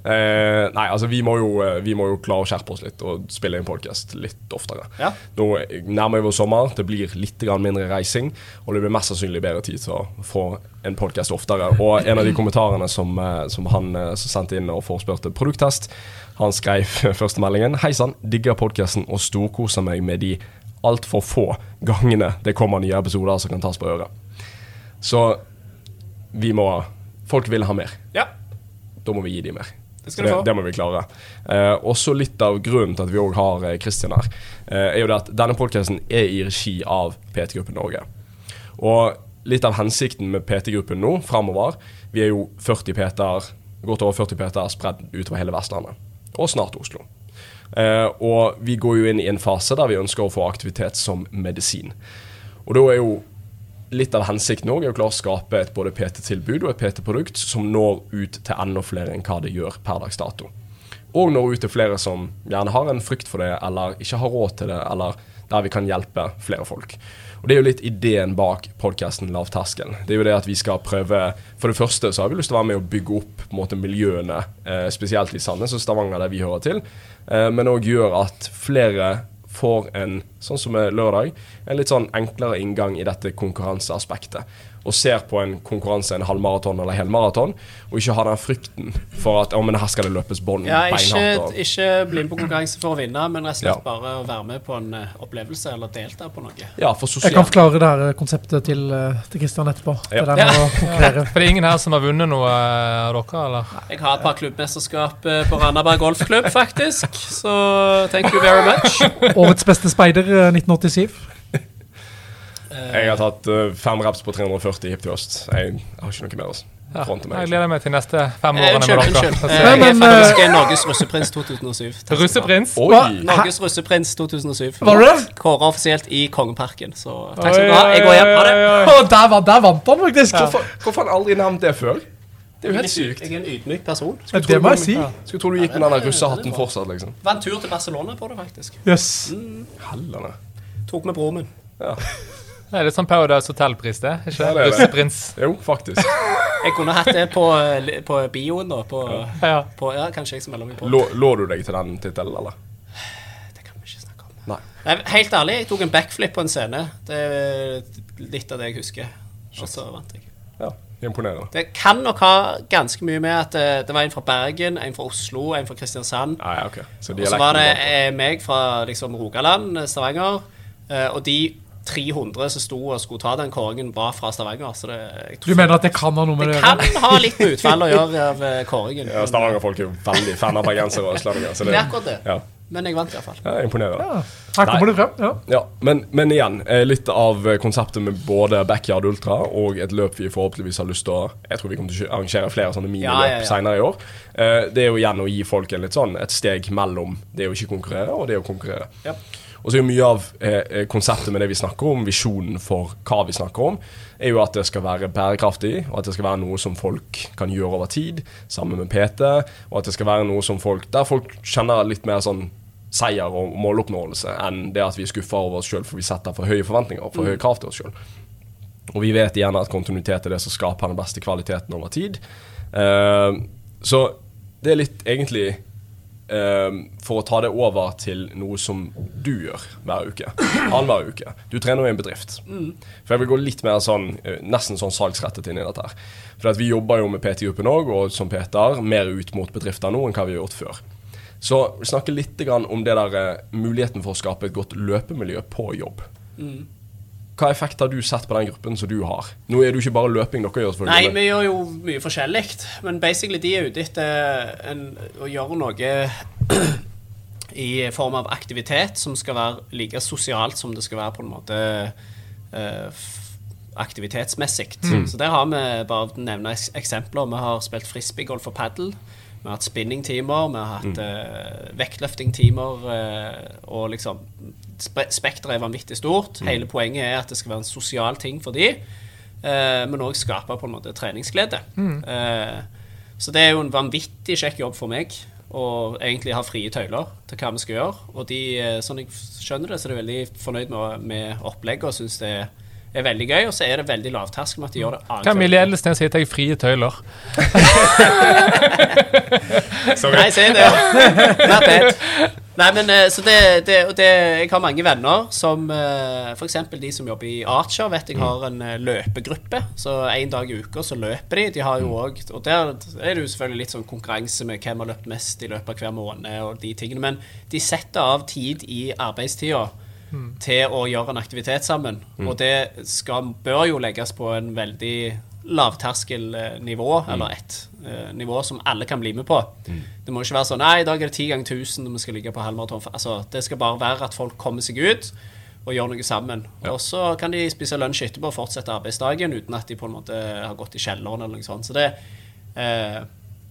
Eh, nei, altså vi må, jo, eh, vi må jo klare å skjerpe oss litt og spille inn podkast litt oftere. Ja. Nå nærmer vi oss sommer, det blir litt mindre reising, og det blir mest sannsynlig bedre tid til å få en podkast oftere. Og en av de kommentarene som, eh, som han eh, som sendte inn og forespurte produkttest, han skrev første meldingen Hei sann, digger podkasten og storkoser meg med de altfor få gangene det kommer nye episoder som kan tas på øret. Så vi må Folk vil ha mer. Ja, Da må vi gi dem mer. Det skal du det, få. det må vi klare. Eh, også litt av grunnen til at vi òg har Kristian her, eh, er jo det at denne podkasten er i regi av PT-gruppen Norge. Og litt av hensikten med PT-gruppen nå framover Vi er jo 40 PT-er, godt over 40 PT-er spredd utover hele Vestlandet. Og snart Oslo. Eh, og vi går jo inn i en fase der vi ønsker å få aktivitet som medisin. Og da er jo litt av hensikten òg er å klare å skape et både PT-tilbud og et PT-produkt som når ut til enda flere enn hva det gjør per dags dato. Og når ut til flere som gjerne har en frykt for det, eller ikke har råd til det, eller der vi kan hjelpe flere folk. Og Det er jo litt ideen bak podkasten Lavterskel. Det er jo det at vi skal prøve For det første så har vi lyst til å være med å bygge opp måte miljøene, eh, spesielt i Sandnes og Stavanger, der vi hører til, eh, men òg gjør at flere får en, sånn som er lørdag, en litt sånn enklere inngang i dette konkurranseaspektet. Og ser på en konkurranse, en halvmaraton eller helmaraton, og ikke har den frykten for at oh, men her skal det løpes bånd Ja, ikke, beinhardt. ikke bli med på konkurranse for å vinne, men rett og slett Ja. bare å være med på en eh, opplevelse eller delta på noe. Ja, for Jeg kan forklare det her konseptet til, eh, til Kristian etterpå. Ja. Det der med å konkurrere. For det er ingen her som har vunnet noe eh, av dere, eller? Jeg har et par klubbmesterskap eh, på Randaberg golfklubb, faktisk. Så thank you very much. Årets beste speider eh, 1987. Jeg har tatt eh, fem reps på 340 hip thrust. Jeg har ikke noe mer Altså. Ja. Jeg meg. gleder meg til neste fem Eh, årene med dere. unnskyld. Eh, jeg. Er faktisk Norges russeprins 2007. Takk skal du ha. Russeprins? Oi! Norges russeprins 2007. Var det? Kåra offisielt i Kongeparken. Så takk skal du ha. Jeg går hjem. Ha det. Å, der, var- der vant han faktisk! Hvorfor, hvorfor har han aldri nevnt det før? Det er jo helt sykt. Jeg er en ydmyk person. Ja, Det må jeg si. Skulle tro du gikk med den russehatten fortsatt, liksom. Vant tur til Barcelona på det, faktisk. Yes Hellene. Tok med broren min. Ja. Det er litt sånn Paradise Hotel-pris, det. Ikke Ja, det det. Russeprins. Jo, faktisk. Jeg kunne hatt det på, eh, på bioen, da. På, Ja. på, ja, kanskje jeg som melder meg på. Lå, lå du deg til den tittelen, eller? Det kan vi ikke snakke om. Nei. Nei, helt ærlig, jeg tok en backflip på en scene. Det er litt av det jeg husker. Og så vant jeg. Ja, imponerende. Det kan nok ha ganske mye med at det, det var en fra Bergen, en fra Oslo, en fra Kristiansand. Ja, ja, ok. Så Og så var det eh, meg fra liksom, Rogaland, eh, Stavanger. Eh, og de 300 som sto og skulle ta den kåringen, var fra Stavanger. Så det, jeg tror Du mener at det kan ha noe med det det kan ha litt med utfallet å gjøre av eh, kåringen. ja, Stavanger-folk er jo veldig fan av bergensere og østlendinger. Så Det det er akkurat det. ja, Men jeg vant iallfall. ja, imponerende. Ja, her kommer det frem. ja. Ja, men, men igjen, eh, litt av eh, konseptet med både Backyard Ultra og et løp vi forhåpentligvis har lyst til å Jeg tror vi kommer til å arrangere flere sånne miniløp Ja, ja, ja. senere i år. Eh, Det er jo igjen å gi folk en litt sånn et steg mellom det å ikke konkurrere og det å konkurrere. Ja. Og så er jo mye av eh, eh, konseptet med det vi snakker om, visjonen for hva vi snakker om, er jo at det skal være bærekraftig, og at det skal være noe som folk kan gjøre over tid, sammen med PT, og at det skal være noe som folk der folk kjenner litt mer sånn seier og måloppnåelse enn det at vi er skuffa over oss sjøl for vi setter for høye forventninger og for høye krav til oss sjøl. Og vi vet igjen at kontinuitet er det som skaper den beste kvaliteten over tid. Eh, så det er litt egentlig for å ta det over til noe som du gjør hver uke. Annenhver uke. Du trener jo i en bedrift. For jeg vil gå litt mer sånn, eh, nesten sånn salgsrettet inn i dette her. For vi jobber jo med PT-gruppen òg, og som Peter, mer ut mot bedrifter nå enn hva vi har gjort før. Så snakke litt grann om det der eh, muligheten for å skape et godt løpemiljø på jobb. Hva effekt har du sett på den gruppen som du har? Nå er det jo ikke bare løping dere gjør. Nei, vi gjør jo mye forskjellig. Men basically de er ute etter en, å gjøre noe i form av aktivitet som skal være like sosialt som det skal være på en måte uh, aktivitetsmessig. aktivitetsmessig. Så der har vi bare nevne eksempler. Vi har spilt frisbeegolf og padel. Vi har hatt spinningtimer, vi har hatt eh, vektløftingtimer, Uh, og liksom spe Spekteret er vanvittig stort. Hele poenget er at det skal være en sosial ting for de, uh, men òg skape på en måte treningsglede. Eh, så det er jo en vanvittig kjekk jobb for meg å egentlig ha frie tøyler til hva vi skal gjøre. Og de, sånn jeg skjønner det, så er de veldig fornøyd med, med opplegget og syns det er veldig gøy. Og så er det veldig lavterskel med at de gjør det annet. i Edelsten sier at jeg frie tøyler? Nei, si det. Vær pet. Nei, men eh, så det, det, det Jeg har mange venner som eh, f.eks. de som jobber i Archer, vet jeg har en eh, løpegruppe. Så en dag i uka så løper de. De har jo også, Og der er det jo selvfølgelig litt sånn konkurranse med hvem har løpt mest i løpet av hver måned og de tingene. Men de setter av tid i arbeidstida til å gjøre en aktivitet sammen. Og det skal, bør jo legges på en veldig lavterskelnivå, eller et uh, nivå som alle kan bli med på. Det må ikke være sånn Nei, i dag er det ti ganger 1000 når vi skal ligge på halvmaraton. Altså, det skal bare være at folk kommer seg ut og gjør noe sammen. Og så kan de spise lunsj etterpå og fortsette arbeidsdagen uten at de på en måte har gått i kjelleren eller noe sånt. Så det eh,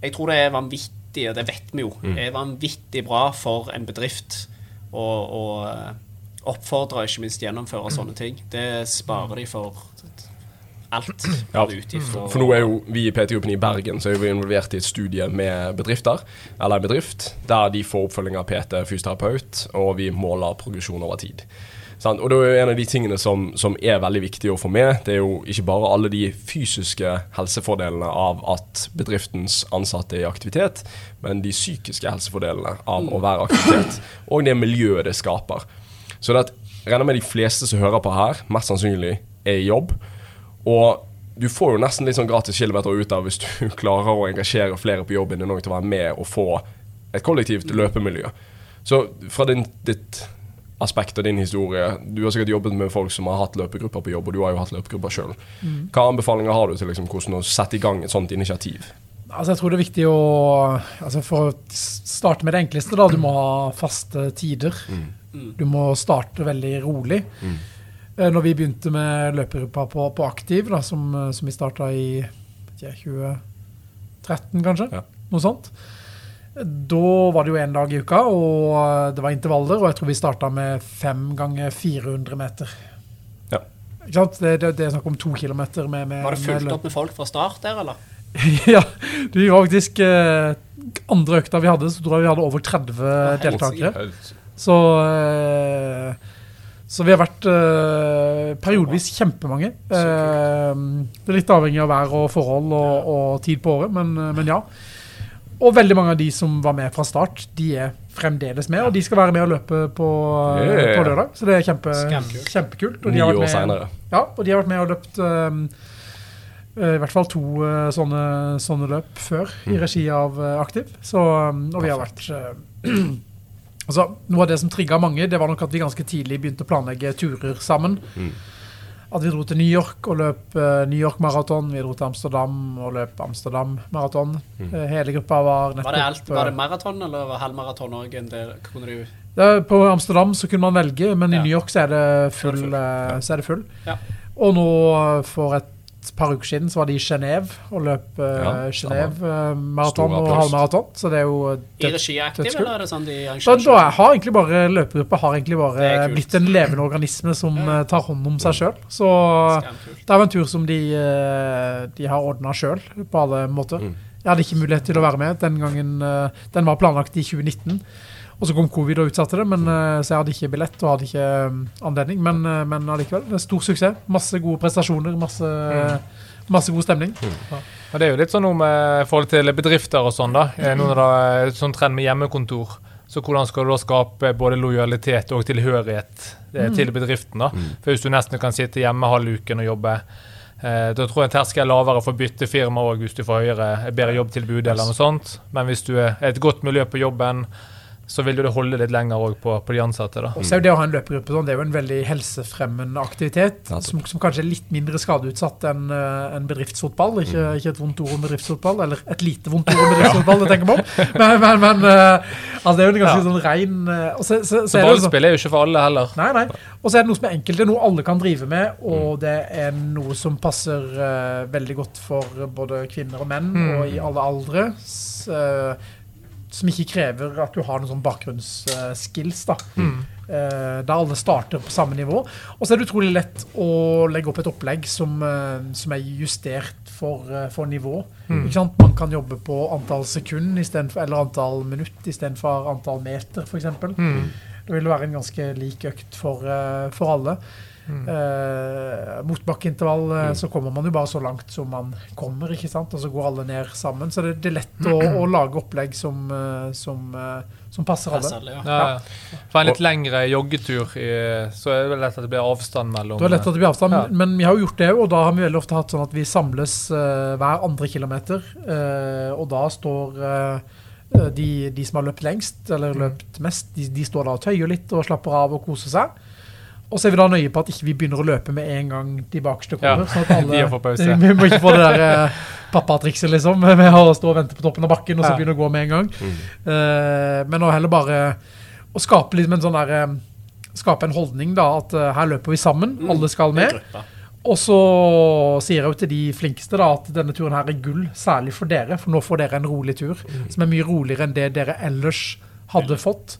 Jeg tror det er vanvittig, og det vet vi jo, er vanvittig bra for en bedrift å å, og ikke minst gjennomføre sånne ting. Det sparer de for alt Ja, utgifter. For nå er jo vi i PT-gruppen i Bergen så er vi involvert i et studie med bedrifter, eller en bedrift, der de får oppfølging av PT, fysioterapeut, og vi måler progresjon over tid. Og det er en av de tingene som, som er veldig viktig å få med. Det er jo ikke bare alle de fysiske helsefordelene av at bedriftens ansatte er i aktivitet, men de psykiske helsefordelene av å være aktivitet, og det miljøet det skaper. Så det at, regner med de fleste som hører på her, mest sannsynlig er i jobb. Og du får jo nesten litt sånn gratis kilometer ut av hvis du klarer å engasjere flere på jobben din òg til å være med og få et kollektivt løpemiljø. Så fra din, ditt aspekt og din historie Du har sikkert jobbet med folk som har hatt løpegrupper på jobb, og du har jo hatt løpegrupper sjøl. Hva anbefalinger har du til liksom, hvordan å sette i gang et sånt initiativ? Altså jeg tror det er viktig å altså For å starte med det enkleste, da. Du må ha faste tider. Du må starte veldig rolig. Mm. Når vi begynte med løpegruppa på, på Aktiv, da, som, eh, som vi starta i ikke, 2013, kanskje, Ja. noe sånt. Da var det jo én dag i uka, og eh, det var intervaller. Og jeg tror vi starta med fem ganger 400 meter. Ja. Ikke sant? Det, det, det er snakk om to kilometer med, med Var det fulgt opp med folk fra start der, eller? ja, det var faktisk eh, andre økta vi hadde, så tror jeg vi hadde over 30 helt deltakere. Så, eh, så vi har vært eh, periodevis kjempemange. Eh, det er litt avhengig av vær og forhold og, og tid på året, men, men ja. Og veldig mange av de som var med fra start, de er fremdeles med, og de skal være med og løpe på, på lørdag. Så det er kjempe, kjempekult. Og de har vært med- ja, og de har vært med og løpt um, i hvert fall to sånne, sånne løp før i regi av Aktiv. Så, og vi har vært altså, Noe av det som trigga mange, det var nok at vi ganske tidlig begynte å planlegge turer sammen. Mm. At vi dro til New York og løp uh, New York Maraton. Vi dro til Amsterdam og løp Amsterdam Maraton. Eh, hele gruppa var nettopp Var det, alt, var det eh, maraton eller var halvmaraton òg en del? Kunne du det er På Amsterdam så kunne man velge, men i Ja. New York så er det full. full. eh, Så er det full. Ja. Og nå for et par uker siden så var de i Genéve og løp uh, Ja, Genève eh, maraton og halvmaraton. Så det er jo I regi Aktiv, eller er det sånn de arrangerer? da har egentlig bare løpegruppa har egentlig bare blitt en levende organisme som Ja. eh, tar hånd om seg sjøl. Så Skamkult. det er jo en tur som de, eh, de har ordna sjøl, på alle måter. Mm. Jeg hadde ikke mulighet til å være med den gangen. eh, Den var planlagt i 2019. Og så kom covid og utsatte det, men, eh, så jeg hadde ikke billett og hadde ikke eh, anledning. Men, eh, men allikevel, det er stor suksess. Masse gode prestasjoner, masse, masse god stemning. Ja. det er jo litt sånn noe med forhold til bedrifter og sånn, da. noen Nå når det er sånn trend med hjemmekontor, så hvordan skal du da skape både lojalitet og tilhørighet eh, til bedriften? da? For hvis du nesten kan sitte hjemme halv uken og jobbe, eh, da tror jeg terskelen er lavere for å bytte firma òg hvis du får høyere, bedre jobbtilbud eller noe sånt. Men hvis du er et godt miljø på jobben, så vil det holde litt lenger òg på, på de ansatte. da. Og så er jo det å ha en løpegruppe sånn, det er jo en veldig helsefremmende aktivitet, som, som kanskje er litt mindre skadeutsatt enn eh, en bedriftsfotball. Ikke, ikke et vondt ord om bedriftsfotball, eller et lite vondt ord om bedriftsfotball, det tenker vi om. Men, men, men eh, altså, det er jo en ganske Ja. sånn rein eh, og så, så, så, Så ballspill er jo ikke for alle heller. Nei, nei. Og så er det noe som er enkelt. Det er noe alle kan drive med, og det er noe som passer uh, veldig godt for både kvinner og menn, Mm. og i alle aldre. Så, eh, som ikke krever at du har noen sånn bakgrunnsskills. da. Mm. Eh, der alle starter på samme nivå. Og så er det utrolig lett å legge opp et opplegg som, eh, som er justert for, eh, for nivå. Mm. Ikke sant? Man kan jobbe på antall sekund for, eller antall minutt istedenfor antall meter, f.eks. Mm. Det vil være en ganske lik økt for, for alle. Mm. Uh, motbakkeintervall, mm. så kommer man jo bare så langt som man kommer, ikke sant? og så går alle ned sammen. Så det, det er lett å, å lage opplegg som, eh, som, eh, som passer alle. Passer, alle, ja. Ja, ja. For en litt lengre joggetur, i, så er det lett at det blir avstand mellom Det er lett at det blir avstand, Ja. men vi har jo gjort det, og da har vi veldig ofte hatt sånn at vi samles eh, hver andre kilometer, eh, og da står eh, de, de som har løpt lengst, eller løpt mest, de, de står da og tøyer litt og slapper av og koser seg. Og så er vi da nøye på at ikke vi begynner å løpe med en gang de bakerste Ja, kommer. sånn at alle, de pause. Vi må ikke få det der eh, pappatrikset, liksom, med å stå og vente på toppen av bakken og så Ja. begynne å gå med en gang. Mm. Eh, men å heller bare å skape liksom en sånn der eh, Skape en holdning, da, at uh, her løper vi sammen, Mm. alle skal med. Og så sier jeg jo til de flinkeste da, at denne turen her er gull, særlig for dere, for nå får dere en rolig tur, som er mye roligere enn det dere ellers hadde fått.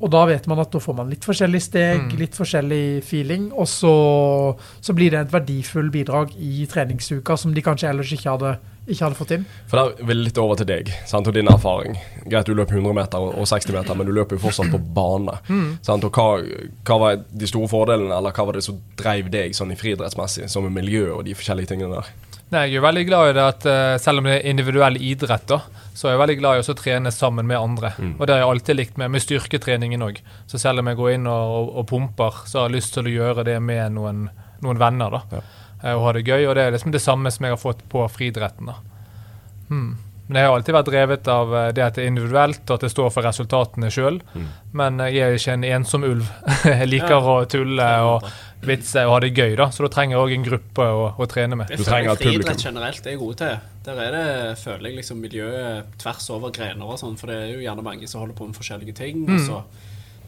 Og da vet man at da får man litt forskjellig steg, Mm. litt forskjellig feeling, og så, så blir det et verdifull bidrag i treningsuka som de kanskje ellers ikke hadde, ikke hadde fått inn. For der vil litt over til deg sant, og din erfaring. Greit, du løper 100 meter og 60 meter, men du løper jo fortsatt på bane. Sant, og hva, hva var de store fordelene, eller hva var det som drev deg sånn i friidrettsmessig, som miljø og de forskjellige tingene der? Nei, jeg er veldig glad i det at eh, selv om det er individuell idrett, da, så er jeg veldig glad i å trene sammen med andre. Og det har jeg alltid likt med, med styrketreningen òg. Så selv om jeg går inn og, og, og pumper, så har jeg lyst til å gjøre det med noen, noen venner. da. Ja. eh, og ha det gøy. Og det er liksom det samme som jeg har fått på friidretten. da. Hmm. Men jeg har alltid vært drevet av eh, det at det er individuelt, og at det står for resultatene sjøl. Mm. Men jeg er ikke en ensom ulv. jeg liker Ja. å tulle og vitse og ha det gøy, da. Så da trenger jeg òg en gruppe å, å trene med. Du trenger et jeg friidrett publikum. generelt er jeg god til. Der er det, føler jeg, liksom miljøet tvers over grener og sånn, for det er jo gjerne mange som holder på med forskjellige ting. Mm. Og så,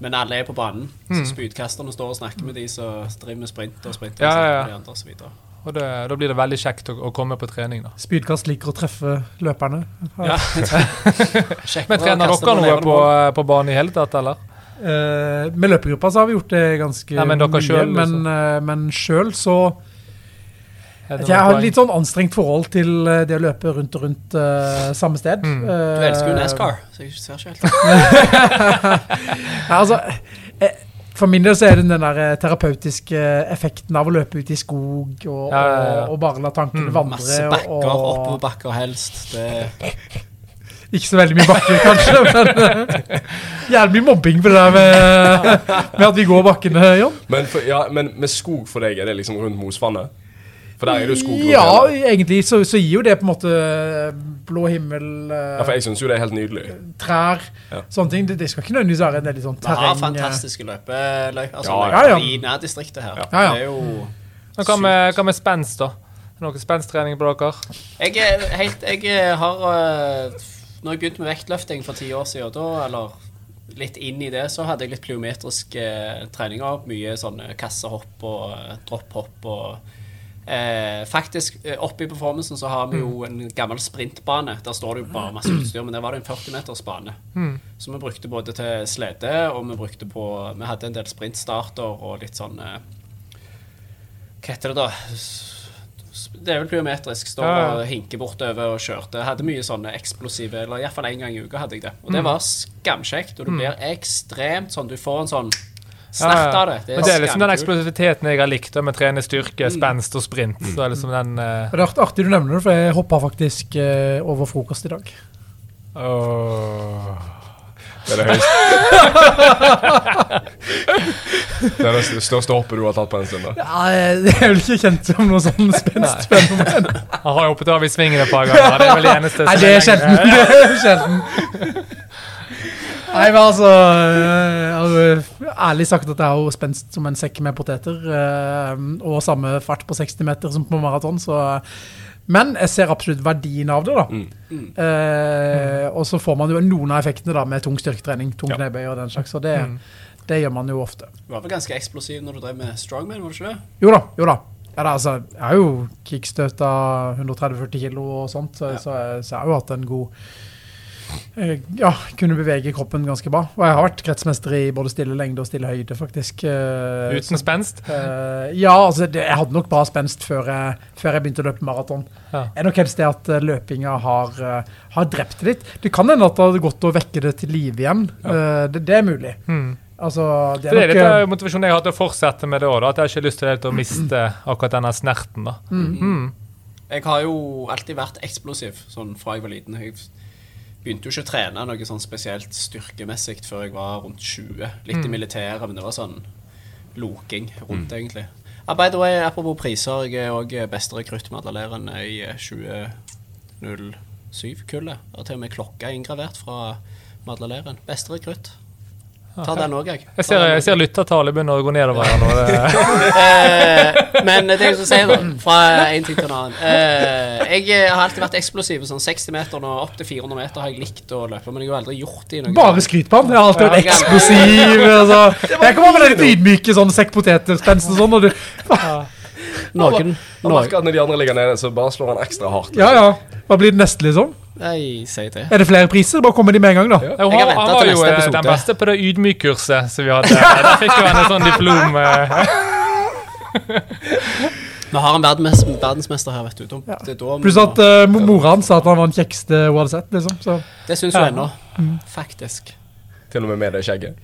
men alle er på banen. Så spydkasterne står og snakker med de som driver med sprint og sprinter. Ja, ja, ja. Og det, da blir det veldig kjekt å, å komme på trening, da. Spydkast liker å treffe løperne. Ja. Men trener dere noe på, på banen i hele tatt, eller? Uh, med løpegruppa så har vi gjort det ganske Ja, men mye, selv, men, eh, men sjøl så Jeg har et litt sånn anstrengt forhold til eh, det å løpe rundt og rundt uh, samme sted. Mm. Du elsker jo NASCAR, så jeg ser ikke helt altså, eh, for min del så er det den der eh, terapeutiske effekten av å løpe ut i skog og, Ja, ja, ja. og, og bare la tankene Mm. vandre. Masse bakker, og, oppoverbakker helst. Det, Ikke så veldig mye bakker, kanskje, men eh, jævlig mye mobbing på det der med, med at vi går bakkene, Jon. Men, for, ja, men med skog for deg, er det liksom rundt Mosvannet? For der er det jo skog Ja, egentlig så, så gir jo det på en måte blå himmel, eh, Ja, for jeg syns jo det er helt nydelig. trær, Ja. sånne ting. Det, det skal ikke nødvendigvis være en veldig sånn vi har eh, fantastiske løpeløyper altså, Ja, ja, i nærdistriktet her. Ja. Ja, ja. Det er jo Men hva med, hva med spenst, da? Noe spensttrening på dere? Jeg er helt Jeg har Når jeg begynte med vektløfting for ti år siden, da, eller litt inn i det, så hadde jeg litt plyometriske eh, treninger. Mye sånne kassehopp og eh, dropphopp og eh, Faktisk, eh, oppe i performancen så har vi jo en gammel sprintbane. Der står det jo bare masse utstyr, men der var det en 40-metersbane. Så vi brukte både til slede, og vi brukte på Vi hadde en del sprintstarter og litt sånn eh, Hva heter det da? Det er vel biometrisk. Står Ja, og hinker bortover og kjørte. Hadde mye sånne eksplosive Eller iallfall én gang i uka hadde jeg det. Og det var skamkjekt. Og du blir ekstremt sånn Du får en sånn snert av det. Men det er liksom den eksplosiviteten jeg har likt, med trene styrke, spenst og sprint. Så er liksom den uh... Det er artig du nevner det, for jeg hoppa faktisk uh, over frokost i dag. Oh. Det er det høyeste Det er det største hoppet du har tatt på en stund. da. Ja, eh, det er vel ikke kjent som noe sånn spenstfenomen. Han har hoppet av i svingen et par ganger. Det er vel det eneste Nei, det er sjelden. Er. Nei, men altså Jeg har ærlig sagt at jeg har jo spenst som en sekk med poteter. eh, Og samme fart på 60 meter som på maraton, så Men jeg ser absolutt verdien av det, da. Mm. Eh, og så får man jo noen av effektene da med tung styrketrening, tung Ja. knebøy og den slags. Og det, Mm. det gjør man jo ofte. Du var vel ganske eksplosiv når du drev med strongman, var du ikke det? Jo da, jo da. Ja, da altså, jeg har jo kickstøta 130-40 kilo og sånt, så, Ja. så, jeg, så jeg har jo hatt en god eh, Ja, kunne bevege kroppen ganske bra. Og jeg har vært kretsmester i både stille lengde og stille høyde, faktisk. eh, Uten spenst? Eh, ja, altså jeg hadde nok bra spenst før jeg, før jeg begynte å løpe maraton. Ja. Er nok helst det at eh, løpinga har, eh, har drept det litt. Det kan hende at det hadde gått å vekke det til live igjen. Ja. det, det er mulig. Mm. Altså, det Det er nok, litt av eh, motivasjonen jeg har til å fortsette med det òg. At jeg har ikke lyst til å miste akkurat denne snerten. da. Mm. Jeg har jo alltid vært eksplosiv sånn fra jeg var liten. Jeg begynte jo ikke å trene noe sånn spesielt styrkemessig før jeg var rundt 20. Litt i militæret, men det var sånn loking rundt, egentlig. Ah, by the way, apropos priser, jeg er òg beste rekrutt med Adaleren i eh, 2007-kullet. Har til og med klokka inngravert fra Madlaleiren. Beste rekrutt. Ta den òg, jeg. Jeg ser, jeg ser lyttertallet begynner å gå nedover her nå. Det, Eh, men det jeg skal si, da, fra en ting til en annen eh, Jeg har alltid vært eksplosiv. Sånn 60 meter og opp til 400 meter har jeg likt å løpe, men jeg har aldri gjort det i noen Bare skryt på han. Jeg har alltid vært eksplosiv. Altså. Jeg kommer med den ydmyke sånn sekk poteter-spenst sånn. Og du, Noen, Han merker at når de andre ligger nede, så bare slår han ekstra hardt. ja, ja. Hva blir det neste, liksom? Nei, si det. Er det flere priser? Bare kommer de med en gang, da. Ja. Jeg har han, var jo eh, episode. den beste på det ydmykkurset som vi hadde. Der fikk jo han en sånn diplom. eh. Vi har en verdensmester her, vet du. Tom. Ja. da Pluss at uh, mora hans sa at han var den kjekkeste hun hadde sett. liksom. Så. Det syns hun ennå. Faktisk. Til og med med det skjegget.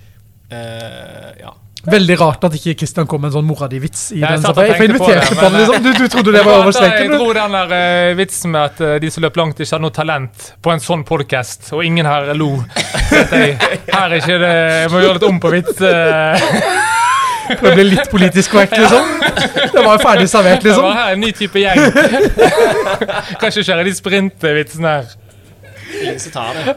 Uh, ja. Veldig rart at ikke Kristian kom med en sånn mora di-vits i Jeg den. Jeg jeg inviterte det, på det, men, liksom. Du, du trodde det var over Jeg streken? Jeg dro den der uh, vitsen med at uh, de som løp langt, ikke hadde noe talent på en sånn podkast, og ingen her lo. Jeg, her er ikke det Jeg må gjøre litt om på vits. Uh. Det ble litt politisk korrekt, liksom. Det var jo ferdig servert, liksom. Det var liksom. her en ny type gjeng. Kanskje kjøre de sprintvitsene her. Ingen som tar det.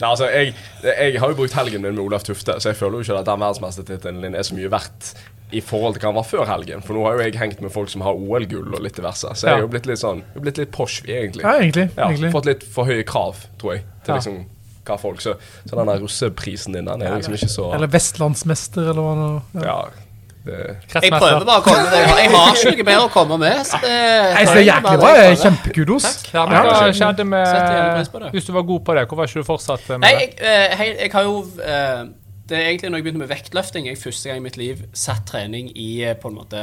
Nei, altså, jeg, jeg har jo brukt helgen min med Olaf Tufte, så jeg føler jo ikke at den verdensmestertittelen din er så mye verdt i forhold til hva den var før helgen. For nå har jo jeg hengt med folk som har OL-gull og litt diverse. Så jeg er jo blitt litt sånn jeg er blitt litt posh, egentlig. Ja, egentlig. Ja, egentlig. Fått litt for høye krav, tror jeg, til Ja. liksom hva folk Så, så den der russeprisen din, den er liksom ikke så Eller vestlandsmester, eller hva det var. Ja. Jeg prøver bare å komme med det. Jeg har ikke noe bedre å komme med. Så det, Nei, så det er jæklig bra. det Kjempekudos. Ja, men hva skjedde med. Hvis du var god på det, hvorfor har ikke du fortsatt med Nei, det? jeg, eh, jeg har jo eh, Det er egentlig når jeg begynte med vektløfting, jeg første gang i mitt liv satt trening i eh, på en måte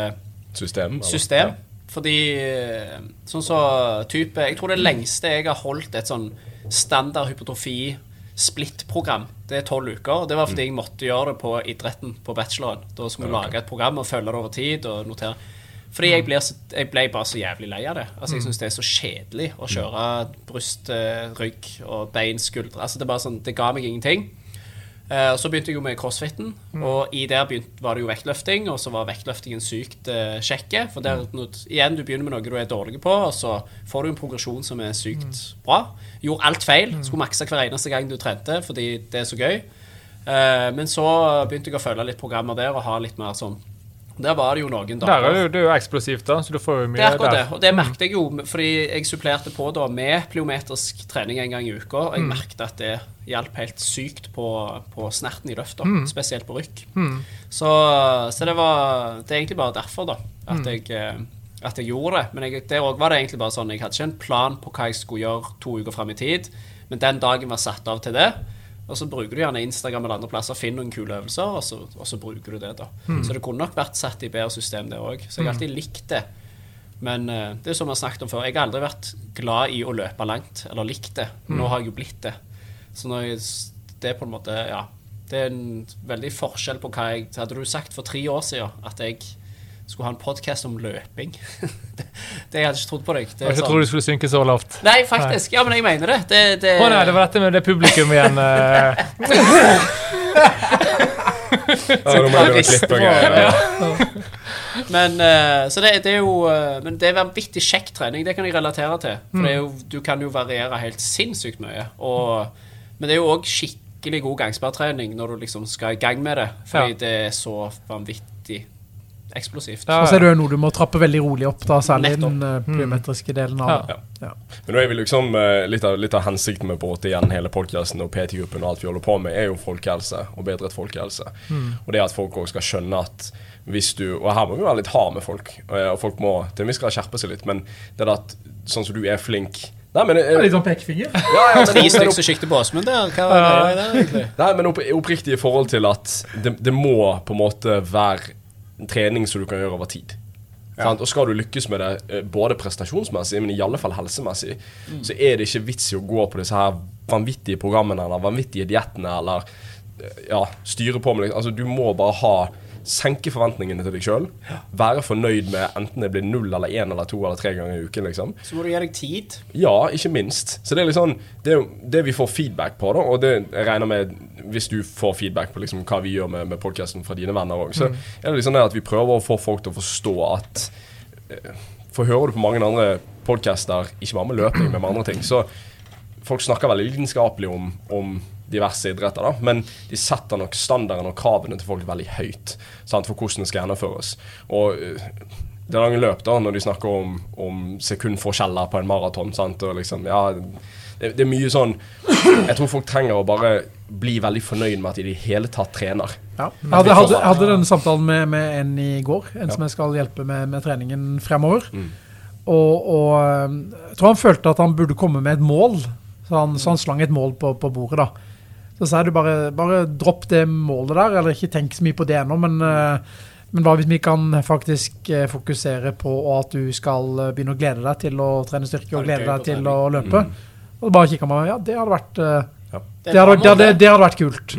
system. system. Fordi eh, sånn så type Jeg tror det lengste jeg har holdt et sånn standard hypotrofi split-program, det er tolv uker. og Det var fordi jeg måtte gjøre det på idretten på bacheloren. Da skulle vi lage et program og følge det over tid og notere. Fordi jeg, ble, så, jeg ble bare så jævlig lei av det. Altså Jeg syns det er så kjedelig å kjøre bryst, rygg og bein, skuldre. Altså Det er bare sånn, det ga meg ingenting. Eh, og Så begynte jeg jo med crossfiten, og i der begynt, var det jo vektløfting. Og så var vektløftingen sykt uh, kjekke. For der, når, igjen, du begynner med noe du er dårlig på, og så får du en progresjon som er sykt bra. Gjorde alt feil. Skulle makse hver eneste gang du trente, fordi det er så gøy. Uh, men så begynte jeg å følge litt programmer der og ha litt mer sånn Der var det jo noen Der er dager. det, jo- det er jo eksplosivt, da, så du får jo mye Det er akkurat det. Og det merket jeg jo, fordi jeg supplerte på da med pliometrisk trening en gang i uka. Og jeg merket at det hjalp helt sykt på, på snerten i løfta, spesielt på rykk. Så, så det var Det er egentlig bare derfor, da, at, jeg, eh, at jeg gjorde det. Men jeg, der òg var det egentlig bare sånn Jeg hadde ikke en plan på hva jeg skulle gjøre to uker fram i tid, men den dagen var satt av til det. Og så bruker du gjerne Instagram eller andre plasser, finn noen kule øvelser, og så, og så bruker du det. da. Så det kunne nok vært satt i bedre system, det òg. Så jeg har alltid likt det. Men uh, det er som vi har snakket om før, jeg har aldri vært glad i å løpe langt, eller likt det. Nå har jeg jo blitt det. Så når jeg, det er på en måte, ja Det er en veldig forskjell på hva jeg Hadde du sagt for tre år siden at jeg skulle ha en podkast om løping det, det Jeg hadde ikke trodd på deg. Det Jeg ikke sånn- trodd du skulle synke så lavt. Nei, faktisk. Ja, men jeg mener det. det, det Å nei, det var dette med det publikum igjen. eh. Å. Men, eh, så det, det er jo eh, Men det er vanvittig kjekk trening. Det kan jeg relatere til. For det er jo, du kan jo variere helt sinnssykt mye. Og, men det er jo òg skikkelig god gangspartrening når du liksom skal i gang med det. Fordi Ja. det er så vanvittig eksplosivt. Ja, Og så er det jo noe du må trappe veldig rolig opp, da, særlig Nettopp. den uh, plyometriske delen av Ja. det. Ja. Men nå er vi liksom eh, litt, av, litt av hensikten med å bråte igjen hele podkasten og PT-gruppen og alt vi holder på med, er jo folkehelse og bedret folkehelse. Og det at folk òg skal skjønne at hvis du Og her må vi være litt hard med folk, eh, og folk må til en viss grad skjerpe seg litt, men det er at sånn som du er flink Nei, men, eh, Litt sånn pekefinger. ja, ja, men, Tre men, stykker som sikter på Åsmund det, Hva er det, egentlig? Nei, men opp, oppriktig i forhold til at det, det må på en måte være en trening som du kan gjøre over tid. Sant? Og skal du lykkes med det, eh, både prestasjonsmessig, men i alle fall helsemessig, så er det ikke vits i å gå på disse her vanvittige programmene eller vanvittige diettene eller eh, ja, styre på med det. Altså, du må bare ha Senke forventningene til deg sjøl. Være fornøyd med enten det blir null eller én eller to eller tre ganger i uken. liksom Så må du gi deg tid. ja, ikke minst. Så det er liksom Det, det vi får feedback på, da, og det jeg regner med hvis du får feedback på liksom hva vi gjør med, med podkasten fra dine venner òg, så er det liksom det at vi prøver å få folk til å forstå at eh, For hører du på mange andre podkaster, ikke bare med løping, men med andre ting, så folk snakker veldig lidenskapelig om, om diverse idretter, da, men de setter nok standarden og kravene til folk veldig høyt sant, for hvordan det skal gjennomføres. Og eh, det lange løp da, når de snakker om, om sekundforskjeller på en maraton. sant, og liksom, ja, det, det er mye sånn Jeg tror folk trenger å bare bli veldig fornøyd med at de i det hele tatt trener. Ja. Jeg hadde, hadde, hadde denne samtalen med, med en i går, en som jeg skal hjelpe med, med treningen fremover. Og, og eh, jeg tror han følte at han burde komme med et mål, så han, så han slang et mål på, på bordet. da. Så sa jeg du bare, bare dropp det målet der, eller ikke tenk så mye på det ennå, men, eh, men hva hvis vi kan faktisk eh, fokusere på at du skal eh, begynne å glede deg til å trene styrke og glede deg til å løpe? Og bare kikka meg ja, det hadde vært det hadde, det, hadde, det hadde vært kult.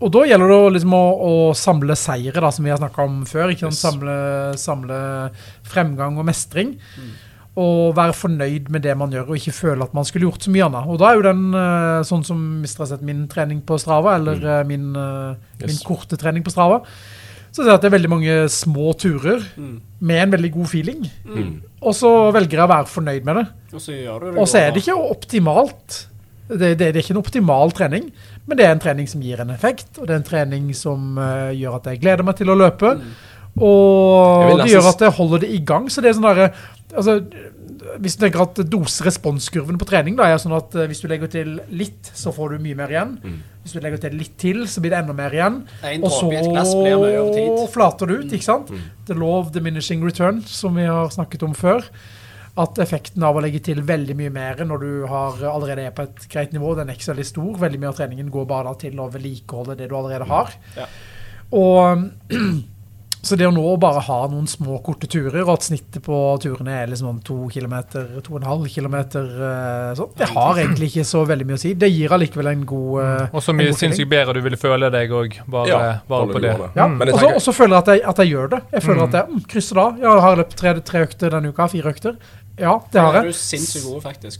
Og da gjelder det liksom å, å samle seire, da, som vi har snakka om før. Ikke sant? Samle, samle fremgang og mestring. Og være fornøyd med det man gjør, og ikke føle at man skulle gjort så mye annet. Og da er jo den eh, sånn som hvis dere har sett min trening på Strava, eller mm. min, eh, min Yes. korte trening på Strava, Så ser jeg at det er veldig mange små turer Mm. med en veldig god feeling. Mm. Og så velger jeg å være fornøyd med det. Og så gjør det Og så er det ikke optimalt. Det, det, det er ikke en optimal trening, men det er en trening som gir en effekt, og det er en trening som uh, gjør at jeg gleder meg til å løpe. Mm. Og det gjør at jeg holder det i gang. Så det er sånn derre altså, Hvis du tenker at dose-responskurven på trening da, er sånn at eh, hvis du legger til litt, så får du mye mer igjen. Mm. Hvis du legger til litt til, så blir det enda mer igjen. En Og så flater det ut, ikke sant? Mm. The law of diminishing return, som vi har snakket om før. At effekten av å legge til veldig mye mer når du har allerede er på et greit nivå, den er ikke så veldig stor. Veldig mye av treningen går bare da til å vedlikeholde det du allerede har. Ja. Og så det å nå bare ha noen små, korte turer, og at snittet på turene er liksom to kilometer, to og en halv kilometer, eh, sånn, det har egentlig ikke så veldig mye å si. Det gir allikevel en god mm. Og så mye sinnssykt bedre du ville føle deg òg, bare, Ja, bare på det. det. Ja, Mm. Og så- føler jeg at jeg, at jeg gjør det. Jeg føler Mm. at jeg mm, krysser da. Jeg har løpt tre, tre økter denne uka? Fire økter? Ja, det har er jeg.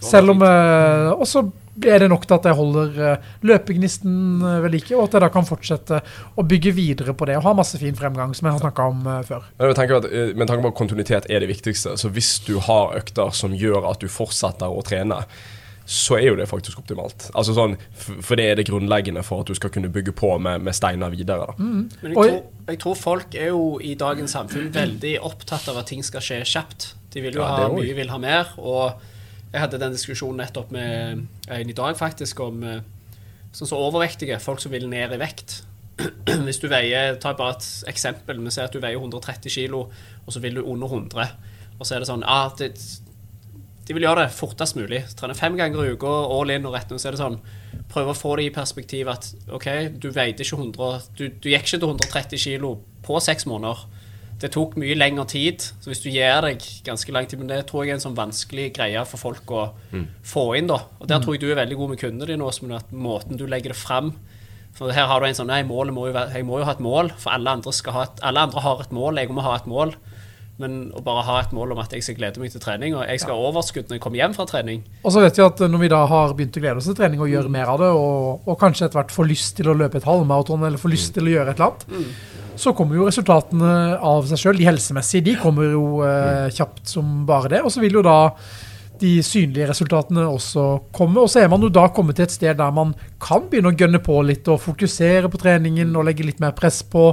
Selv om eh, Og så er det nok til at jeg holder eh, løpegnisten eh, ved like, og at jeg da kan fortsette å bygge videre på det og ha masse fin fremgang, som jeg har snakka om eh, før. Men jeg tenker at, eh, med tanke på at kontinuitet er det viktigste, så hvis du har økter som gjør at du fortsetter å trene, så er jo det faktisk optimalt. Altså sånn, For det er det grunnleggende for at du skal kunne bygge på med, med steiner videre. da. Mm. Men jeg tror, jeg tror folk er jo i dagens samfunn veldig opptatt av at ting skal skje kjapt. De vil jo Ja, ha mye, vil ha mer. Og jeg hadde den diskusjonen nettopp med en i dag, faktisk, om eh, sånn som overvektige. Folk som vil ned i vekt. Hvis du veier Ta bare et eksempel. Vi ser at du veier 130 kilo, og så vil du under 100. Og så er det sånn ah, det, De vil gjøre det fortest mulig. Trene fem ganger i uka, all in og rett ned. så er det sånn Prøve å få det i perspektiv at OK, du veide ikke 100 Du, du gikk ikke til 130 kilo på seks måneder. Det tok mye lengre tid, så hvis du gir deg ganske lang tid Men det tror jeg er en sånn vanskelig greie for folk å få inn, da. Og der tror jeg du er veldig god med kundene dine, Åsmund, at måten du legger det fram For her har du en sånn Nei, målet må jo være Jeg må jo ha et mål, for alle andre, skal ha et, alle andre har et mål, jeg må ha et mål. Men å bare ha et mål om at jeg skal glede meg til trening, og jeg skal ha overskudd når jeg kommer hjem fra trening. Og så vet vi at når vi da har begynt å glede oss til trening og gjøre mer av det, og, og kanskje etter hvert får lyst til å løpe et halvmaraton eller får lyst til å gjøre et eller annet, så kommer jo resultatene av seg sjøl. De helsemessige de kommer jo eh, kjapt som bare det. Og så vil jo da de synlige resultatene også komme. Og så er man jo da kommet til et sted der man kan begynne å gønne på litt og fokusere på treningen og legge litt mer press på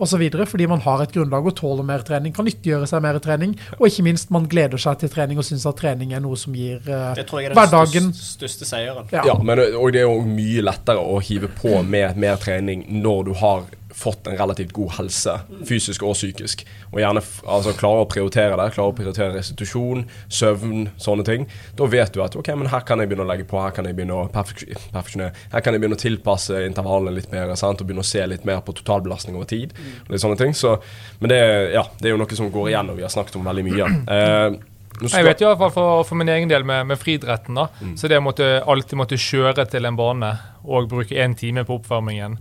osv. Fordi man har et grunnlag og tåler mer trening, kan nyttiggjøre seg mer trening. Og ikke minst man gleder seg til trening og syns at trening er noe som gir eh, Det tror jeg er den hverdagen største seieren. ja. Ja, men, og det er jo mye lettere å hive på med mer trening når du har fått en relativt god helse, fysisk og psykisk. Og gjerne altså, klare å prioritere det. Klare å prioritere restitusjon, søvn, sånne ting. Da vet du at ok, men her kan jeg begynne å legge på, her kan jeg begynne å perfeksjonere. Her kan jeg begynne å tilpasse intervallene litt mer, sant? og begynne å se litt mer på totalbelastning over tid. Og litt sånne ting. Så, men det, ja, det er jo noe som går igjen, og vi har snakket om veldig mye. Eh, Jeg vet i hvert fall for, for min egen del med, med friidretten, da. Så det å måtte, alltid måtte kjøre til en bane og bruke én time på oppvarmingen,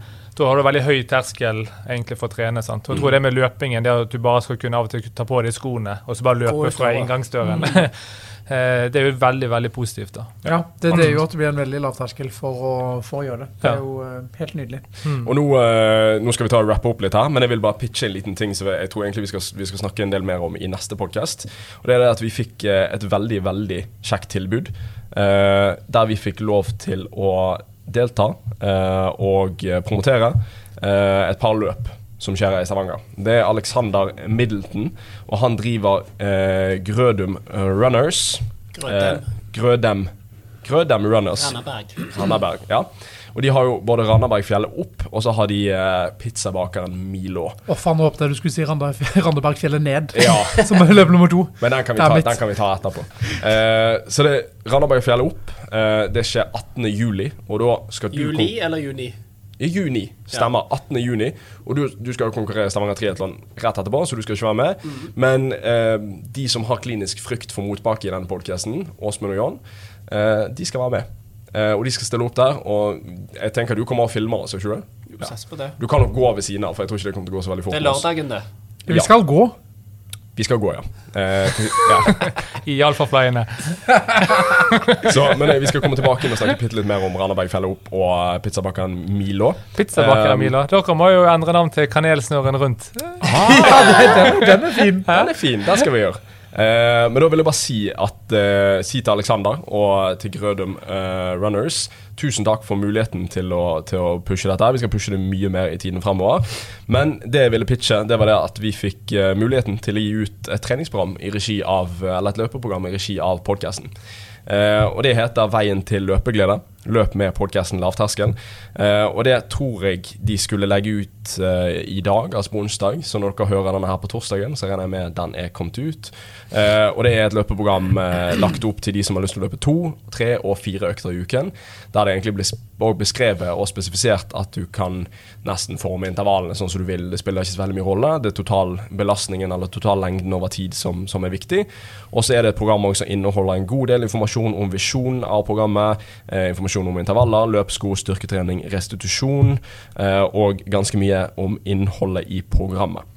da har du veldig høy terskel egentlig for å trene. sant? Og jeg tror det med løpingen, det at du bare skal kunne av og til ta på deg skoene og så bare løpe fra inngangsdøren. mm. det er jo veldig, veldig positivt, da. Ja, det, det er jo at det blir en veldig lav terskel for å, for å gjøre det. Det er jo eh, helt nydelig. Og nå, eh, nå skal vi ta og rappe opp litt her, men jeg vil bare pitche en liten ting som jeg tror egentlig vi skal, vi skal snakke en del mer om i neste podcast. Og det er det at vi fikk eh, et veldig, veldig kjekt tilbud. Uh, der vi fikk lov til å delta eh, og promotere eh, et par løp som skjer i Stavanger. Det er Alexander Middleton, og han driver eh, Grødum Runners. Grødem. Grødem. Grødem Runners. Randaberg. Randaberg, ja. Og de har jo både Randabergfjellet opp, og så har de eh, pizzabakeren Milo. Å, faen, nå håpet jeg du skulle si Randa, Randabergfjellet ned, Ja, som er løp nummer to. men den kan vi ta, den kan vi ta etterpå. Eh, så det er Randabergfjellet opp. Eh, det skjer 18. juli, og da skal du Juli eller juni? I juni, stemmer. 18. juni. Og du, du skal jo konkurrere i Stavanger Triatlon rett etterpå, så du skal ikke være med. Men eh, de som har klinisk frykt for motbakke i denne podkasten, Åsmund og Jan, de skal være med. Eh, og de skal stille opp der. Og jeg tenker du kommer og filmer oss, ikke du? På det. Du kan nok gå ved siden av, for jeg tror ikke det kommer til å gå så veldig fort. Det er lørdagen, det. Vi skal gå. Vi skal gå, ja. Eh, ja. I alfaflyene. Så, men eh, vi skal komme tilbake og snakke litt mer om Randaberg feller opp og eh, pizzabakeren Milo. Pizzabakeren Um, Milo. Dere må jo endre navn til Kanelsnurren rundt. Ja, den, den er fin. Den er fin, det skal vi gjøre. Eh, men da vil jeg bare si at eh, si til Alexander og til Grødum eh, Runners Tusen takk for muligheten til å, til å pushe dette. Vi skal pushe det mye mer i tiden fremover. Men det jeg ville pitche, det var det at vi fikk eh, muligheten til å gi ut et treningsprogram i regi av Eller et løpeprogram i regi av podkasten. Eh, og det heter Veien til løpeglede. Løp med podkasten Lavtersken. Eh, og det tror jeg de skulle legge ut eh, i dag, altså på onsdag. Så når dere hører denne her på torsdagen, så regner jeg med den er kommet ut. Eh, og det er et løpeprogram eh, lagt opp til de som har lyst til å løpe to, tre og fire økter i uken. Der det egentlig blir beskrevet og spesifisert at du kan nesten forme intervallene sånn som du vil. Det spiller ikke så veldig mye rolle. Det er totalbelastningen eller totallengden over tid som, som er viktig. Og så er det et program som inneholder en god del informasjon om visjonen av programmet. Eh, om intervaller, løpssko, styrketrening, restitusjon. Eh, og ganske mye om innholdet i programmet.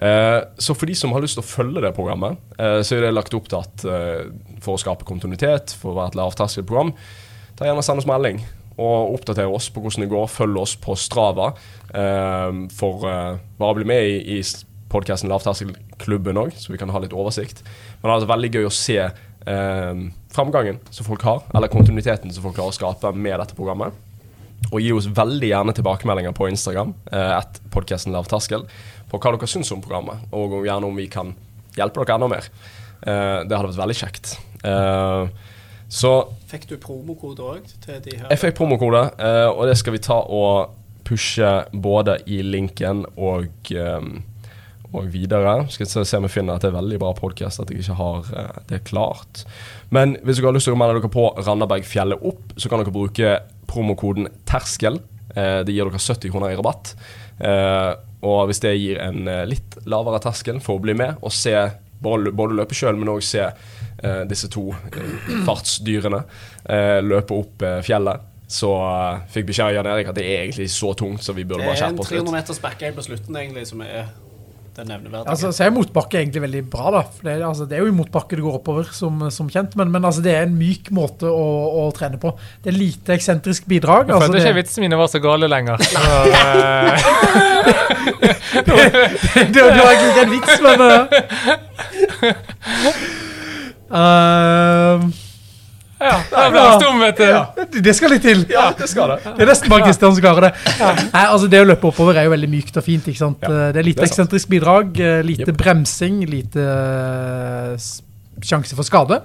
Eh, så for de som har lyst til å følge det programmet, eh, så er det lagt opp til at for å skape kontinuitet, for å være et lavterskelprogram, ta gjerne send oss melding og oppdatere oss på hvordan det går. Følg oss på Strava. for bare å bli med i, podkasten Lavterskelklubben òg, så vi kan ha litt oversikt. Men det er vært veldig gøy å se eh, framgangen som folk har, eller kontinuiteten som folk klarer å skape med dette programmet. Og gi oss veldig gjerne tilbakemeldinger på Instagram, eh, at podkasten Lavterskel, på hva dere syns om programmet, og gjerne om vi kan hjelpe dere enda mer. Eh, det hadde vært veldig kjekt. Eh, så Fikk du promokode òg jeg fikk promokode, eh, og det skal vi ta og pushe både i linken og, eh, og videre. Skal se se om jeg finner at det er veldig bra podkast, at jeg ikke har eh, det klart. Men hvis dere har lyst til å melde dere på Randabergfjellet opp, så kan dere bruke promokoden TERSKEL. Eh, det gir dere 70 kroner i rabatt. Eh, og hvis det gir en litt lavere terskel for å bli med og se både, løpe sjøl, men òg se disse to fartsdyrene løpe opp fjellet. Så fikk beskjed av Jan Erik at det er egentlig så tungt, så vi burde Det er en 300 litt. meters bakke på slutten egentlig som er den nevneverdige. Altså, så er motbakke egentlig veldig bra, da. For det, er- altså, det er jo i motbakke det går oppover, som, som kjent. Men, men altså, det er en myk måte å, å trene på. Det er lite eksentrisk bidrag. Jeg Altså, følte ikke det, vitsene mine var så gale lenger. Så, eh, det, det var egentlig ikke en vits, men uh, ja, det ble stum, vet du. ja, Det skal litt til. Ja, det skal det. Det er nesten bare Kristian som klarer det. Nei, altså Det å løpe oppover er jo veldig mykt og fint. ikke sant? Ja, det er lite det er eksentrisk bidrag, eh, lite yep. bremsing, lite eh, sjanse for skade.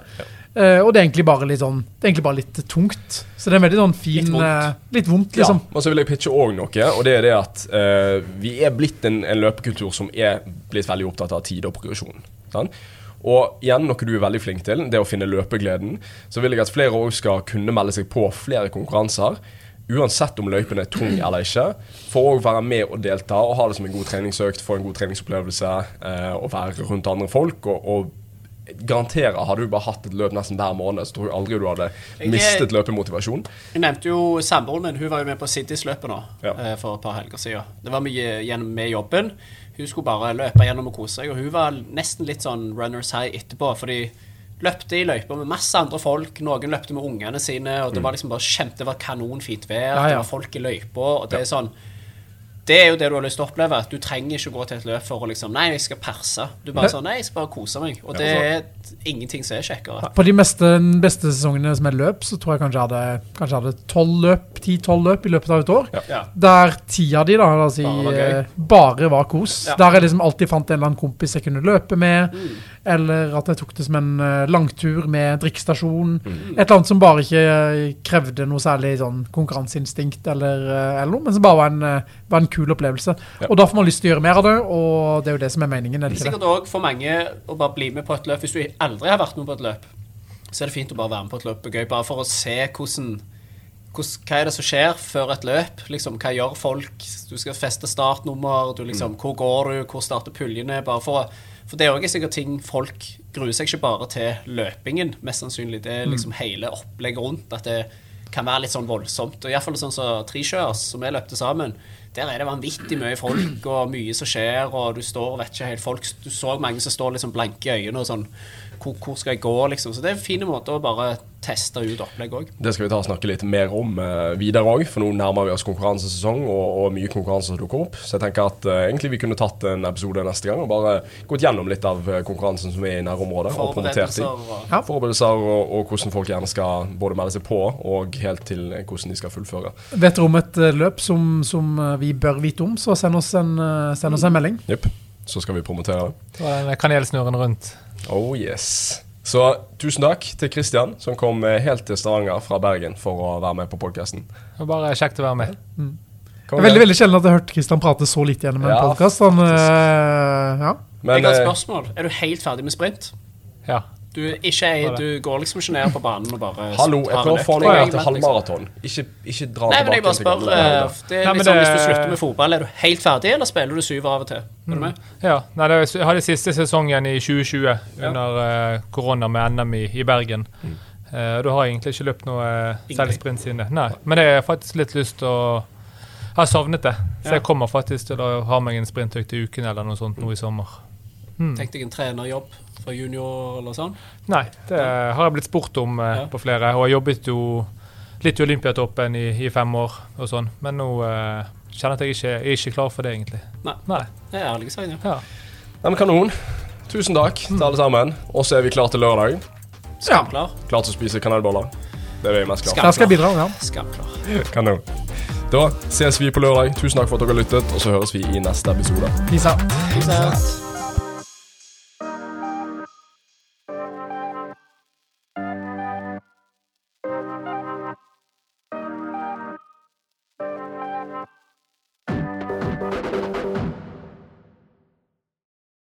Eh, og det er egentlig bare litt sånn Det er egentlig bare litt tungt. Så det er en veldig sånn fin Litt vondt. eh, Litt vondt, Ja, liksom. og så vil jeg pitche òg noe, og det er det at uh, vi er blitt en, en løpekultur som er blitt veldig opptatt av tid og progresjon. sant? Og igjen, noe du er veldig flink til, det å finne løpegleden. Så vil jeg at flere òg skal kunne melde seg på flere konkurranser. Uansett om løypen er tung eller ikke. For å være med og delta og ha det som en god treningsøkt, få en god treningsopplevelse eh, og være rundt andre folk. og, og Garanterer, hadde du bare hatt et løp nesten hver måned, så tror jeg aldri du hadde mistet løpemotivasjon. Jeg nevnte jo samboeren min. Hun var jo med på Cities-løpet nå Ja. eh, for et par helger siden. Det var mye gjennom med jobben. Hun skulle bare løpe gjennom og kose seg, og hun var nesten litt sånn runners high etterpå. for de løpte i løyper med masse andre folk. Noen løpte med ungene sine, og det var liksom bare kjempe, det var kanonfint vær. Ja, ja. Det var folk i løypa, og det er sånn det er jo det du har lyst til å oppleve. At du trenger ikke gå til et løp for å liksom Nei, jeg skal perse. Du bare sånn Nei, jeg skal bare kose meg. Og det er ingenting som er kjekkere. På de meste, beste sesongene som er løp, så tror jeg kanskje jeg hadde kanskje jeg hadde 12 løp, 10-12 løp i løpet av et år. Ja. Der ti av de da, la oss si, Bare var eh, bare var kos. Ja. Der jeg liksom alltid fant en eller annen kompis jeg kunne løpe med, Mm. Eller at jeg tok det som en eh, langtur med drikkestasjon. Mm. Et eller annet som bare ikke eh, krevde noe særlig sånn konkurranseinstinkt eller, eh, eller noe, men som bare var en, var en kul opplevelse. Ja. Og da får man lyst til å gjøre mer av det, og det er jo det som er meningen, er det det er Sikkert òg for mange å bare bli med på et løp. Hvis du aldri har vært med på et løp, så er det fint å bare være med på et løp. Gøy, bare for å se hvordan, hvordan Hva er det som skjer før et løp? Liksom, hva gjør folk? Du skal feste startnummer. Du liksom, Hvor går du? Hvor starter puljene? Bare for, å- for det er òg sikkert ting folk gruer seg ikke bare til løpingen, mest sannsynlig. Det er liksom hele opplegget rundt. At det kan være litt sånn voldsomt. Og iallfall sånn som Tresjøers, som vi løpte sammen. der er det vanvittig mye folk og mye som skjer, og du står og vet ikke helt folk, Du så mange som står liksom blanke i øynene og sånn hvor, hvor skal jeg gå, liksom? Så det er en fin måte å bare teste ut opplegg òg. Det skal vi ta og snakke litt mer om eh, videre òg, for nå nærmer vi oss konkurransesesong og, og mye konkurranser som dukker opp. Så jeg tenker at eh, egentlig vi kunne tatt en episode neste gang og bare gått gjennom litt av eh, konkurransen som er i nærområdet, og. Forberedelser og Ja. Forberedelser og, og hvordan folk gjerne skal både melde seg på og helt til eh, hvordan de skal fullføre. Vet dere om et eh, løp som, som vi bør vite om, så send oss en, send oss en melding. Jepp. Så skal vi promotere det. Den kanelsnurren rundt. Oh yes. Så tusen takk til Kristian, som kom eh, helt til Stavanger fra Bergen for å være med på podkasten. Bare kjekt å være med. Det er veldig veldig sjelden at jeg har hørt Kristian prate så litt gjennom en Ja, podcast. Han, eh, ja. Jeg har et eh, spørsmål. Er du helt ferdig med sprint? Ja. Du, ikke du går liksom ikke ned på banen og bare Hallo, jeg prøver å få deg til liksom- halvmaraton. Ikke, ikke dra Nei, men jeg bare spør eh. Det er sånn Hvis du slutter med fotball, er du helt ferdig, eller spiller du syv av og til? Mm. ja. Nei, det, jeg hadde siste sesongen i 2020 under uh, korona med NM i, i Bergen. Eh, da har jeg egentlig ikke løpt noe uh, selvsprint siden det. Nei, men det har faktisk litt lyst til å Jeg har savnet det. Så Ja. jeg kommer faktisk til å ha meg en sprintøkt i uken eller noe sånt nå i sommer. Mm. Tenk deg en trenerjobb for junior eller sånn. Nei, det har jeg blitt spurt om eh, Ja. på flere. Og jeg jobbet jo litt i Olympiatoppen i, i fem år og sånn. Men nå eh, kjenner jeg at jeg ikke jeg er ikke klar for det, egentlig. Nei. Nei. Det er ærlige saker. Ja. Nei, men kanon. Tusen takk til alle sammen. Og så er vi klar til lørdag. Skamklar. Klar til å spise kanelboller. Det er vi mest klar Der skal bidra. ja. Skamklar. Kanon. Da ses vi på lørdag. Tusen takk for at dere har lyttet, og så høres vi i neste episode. Peace out. Peace out.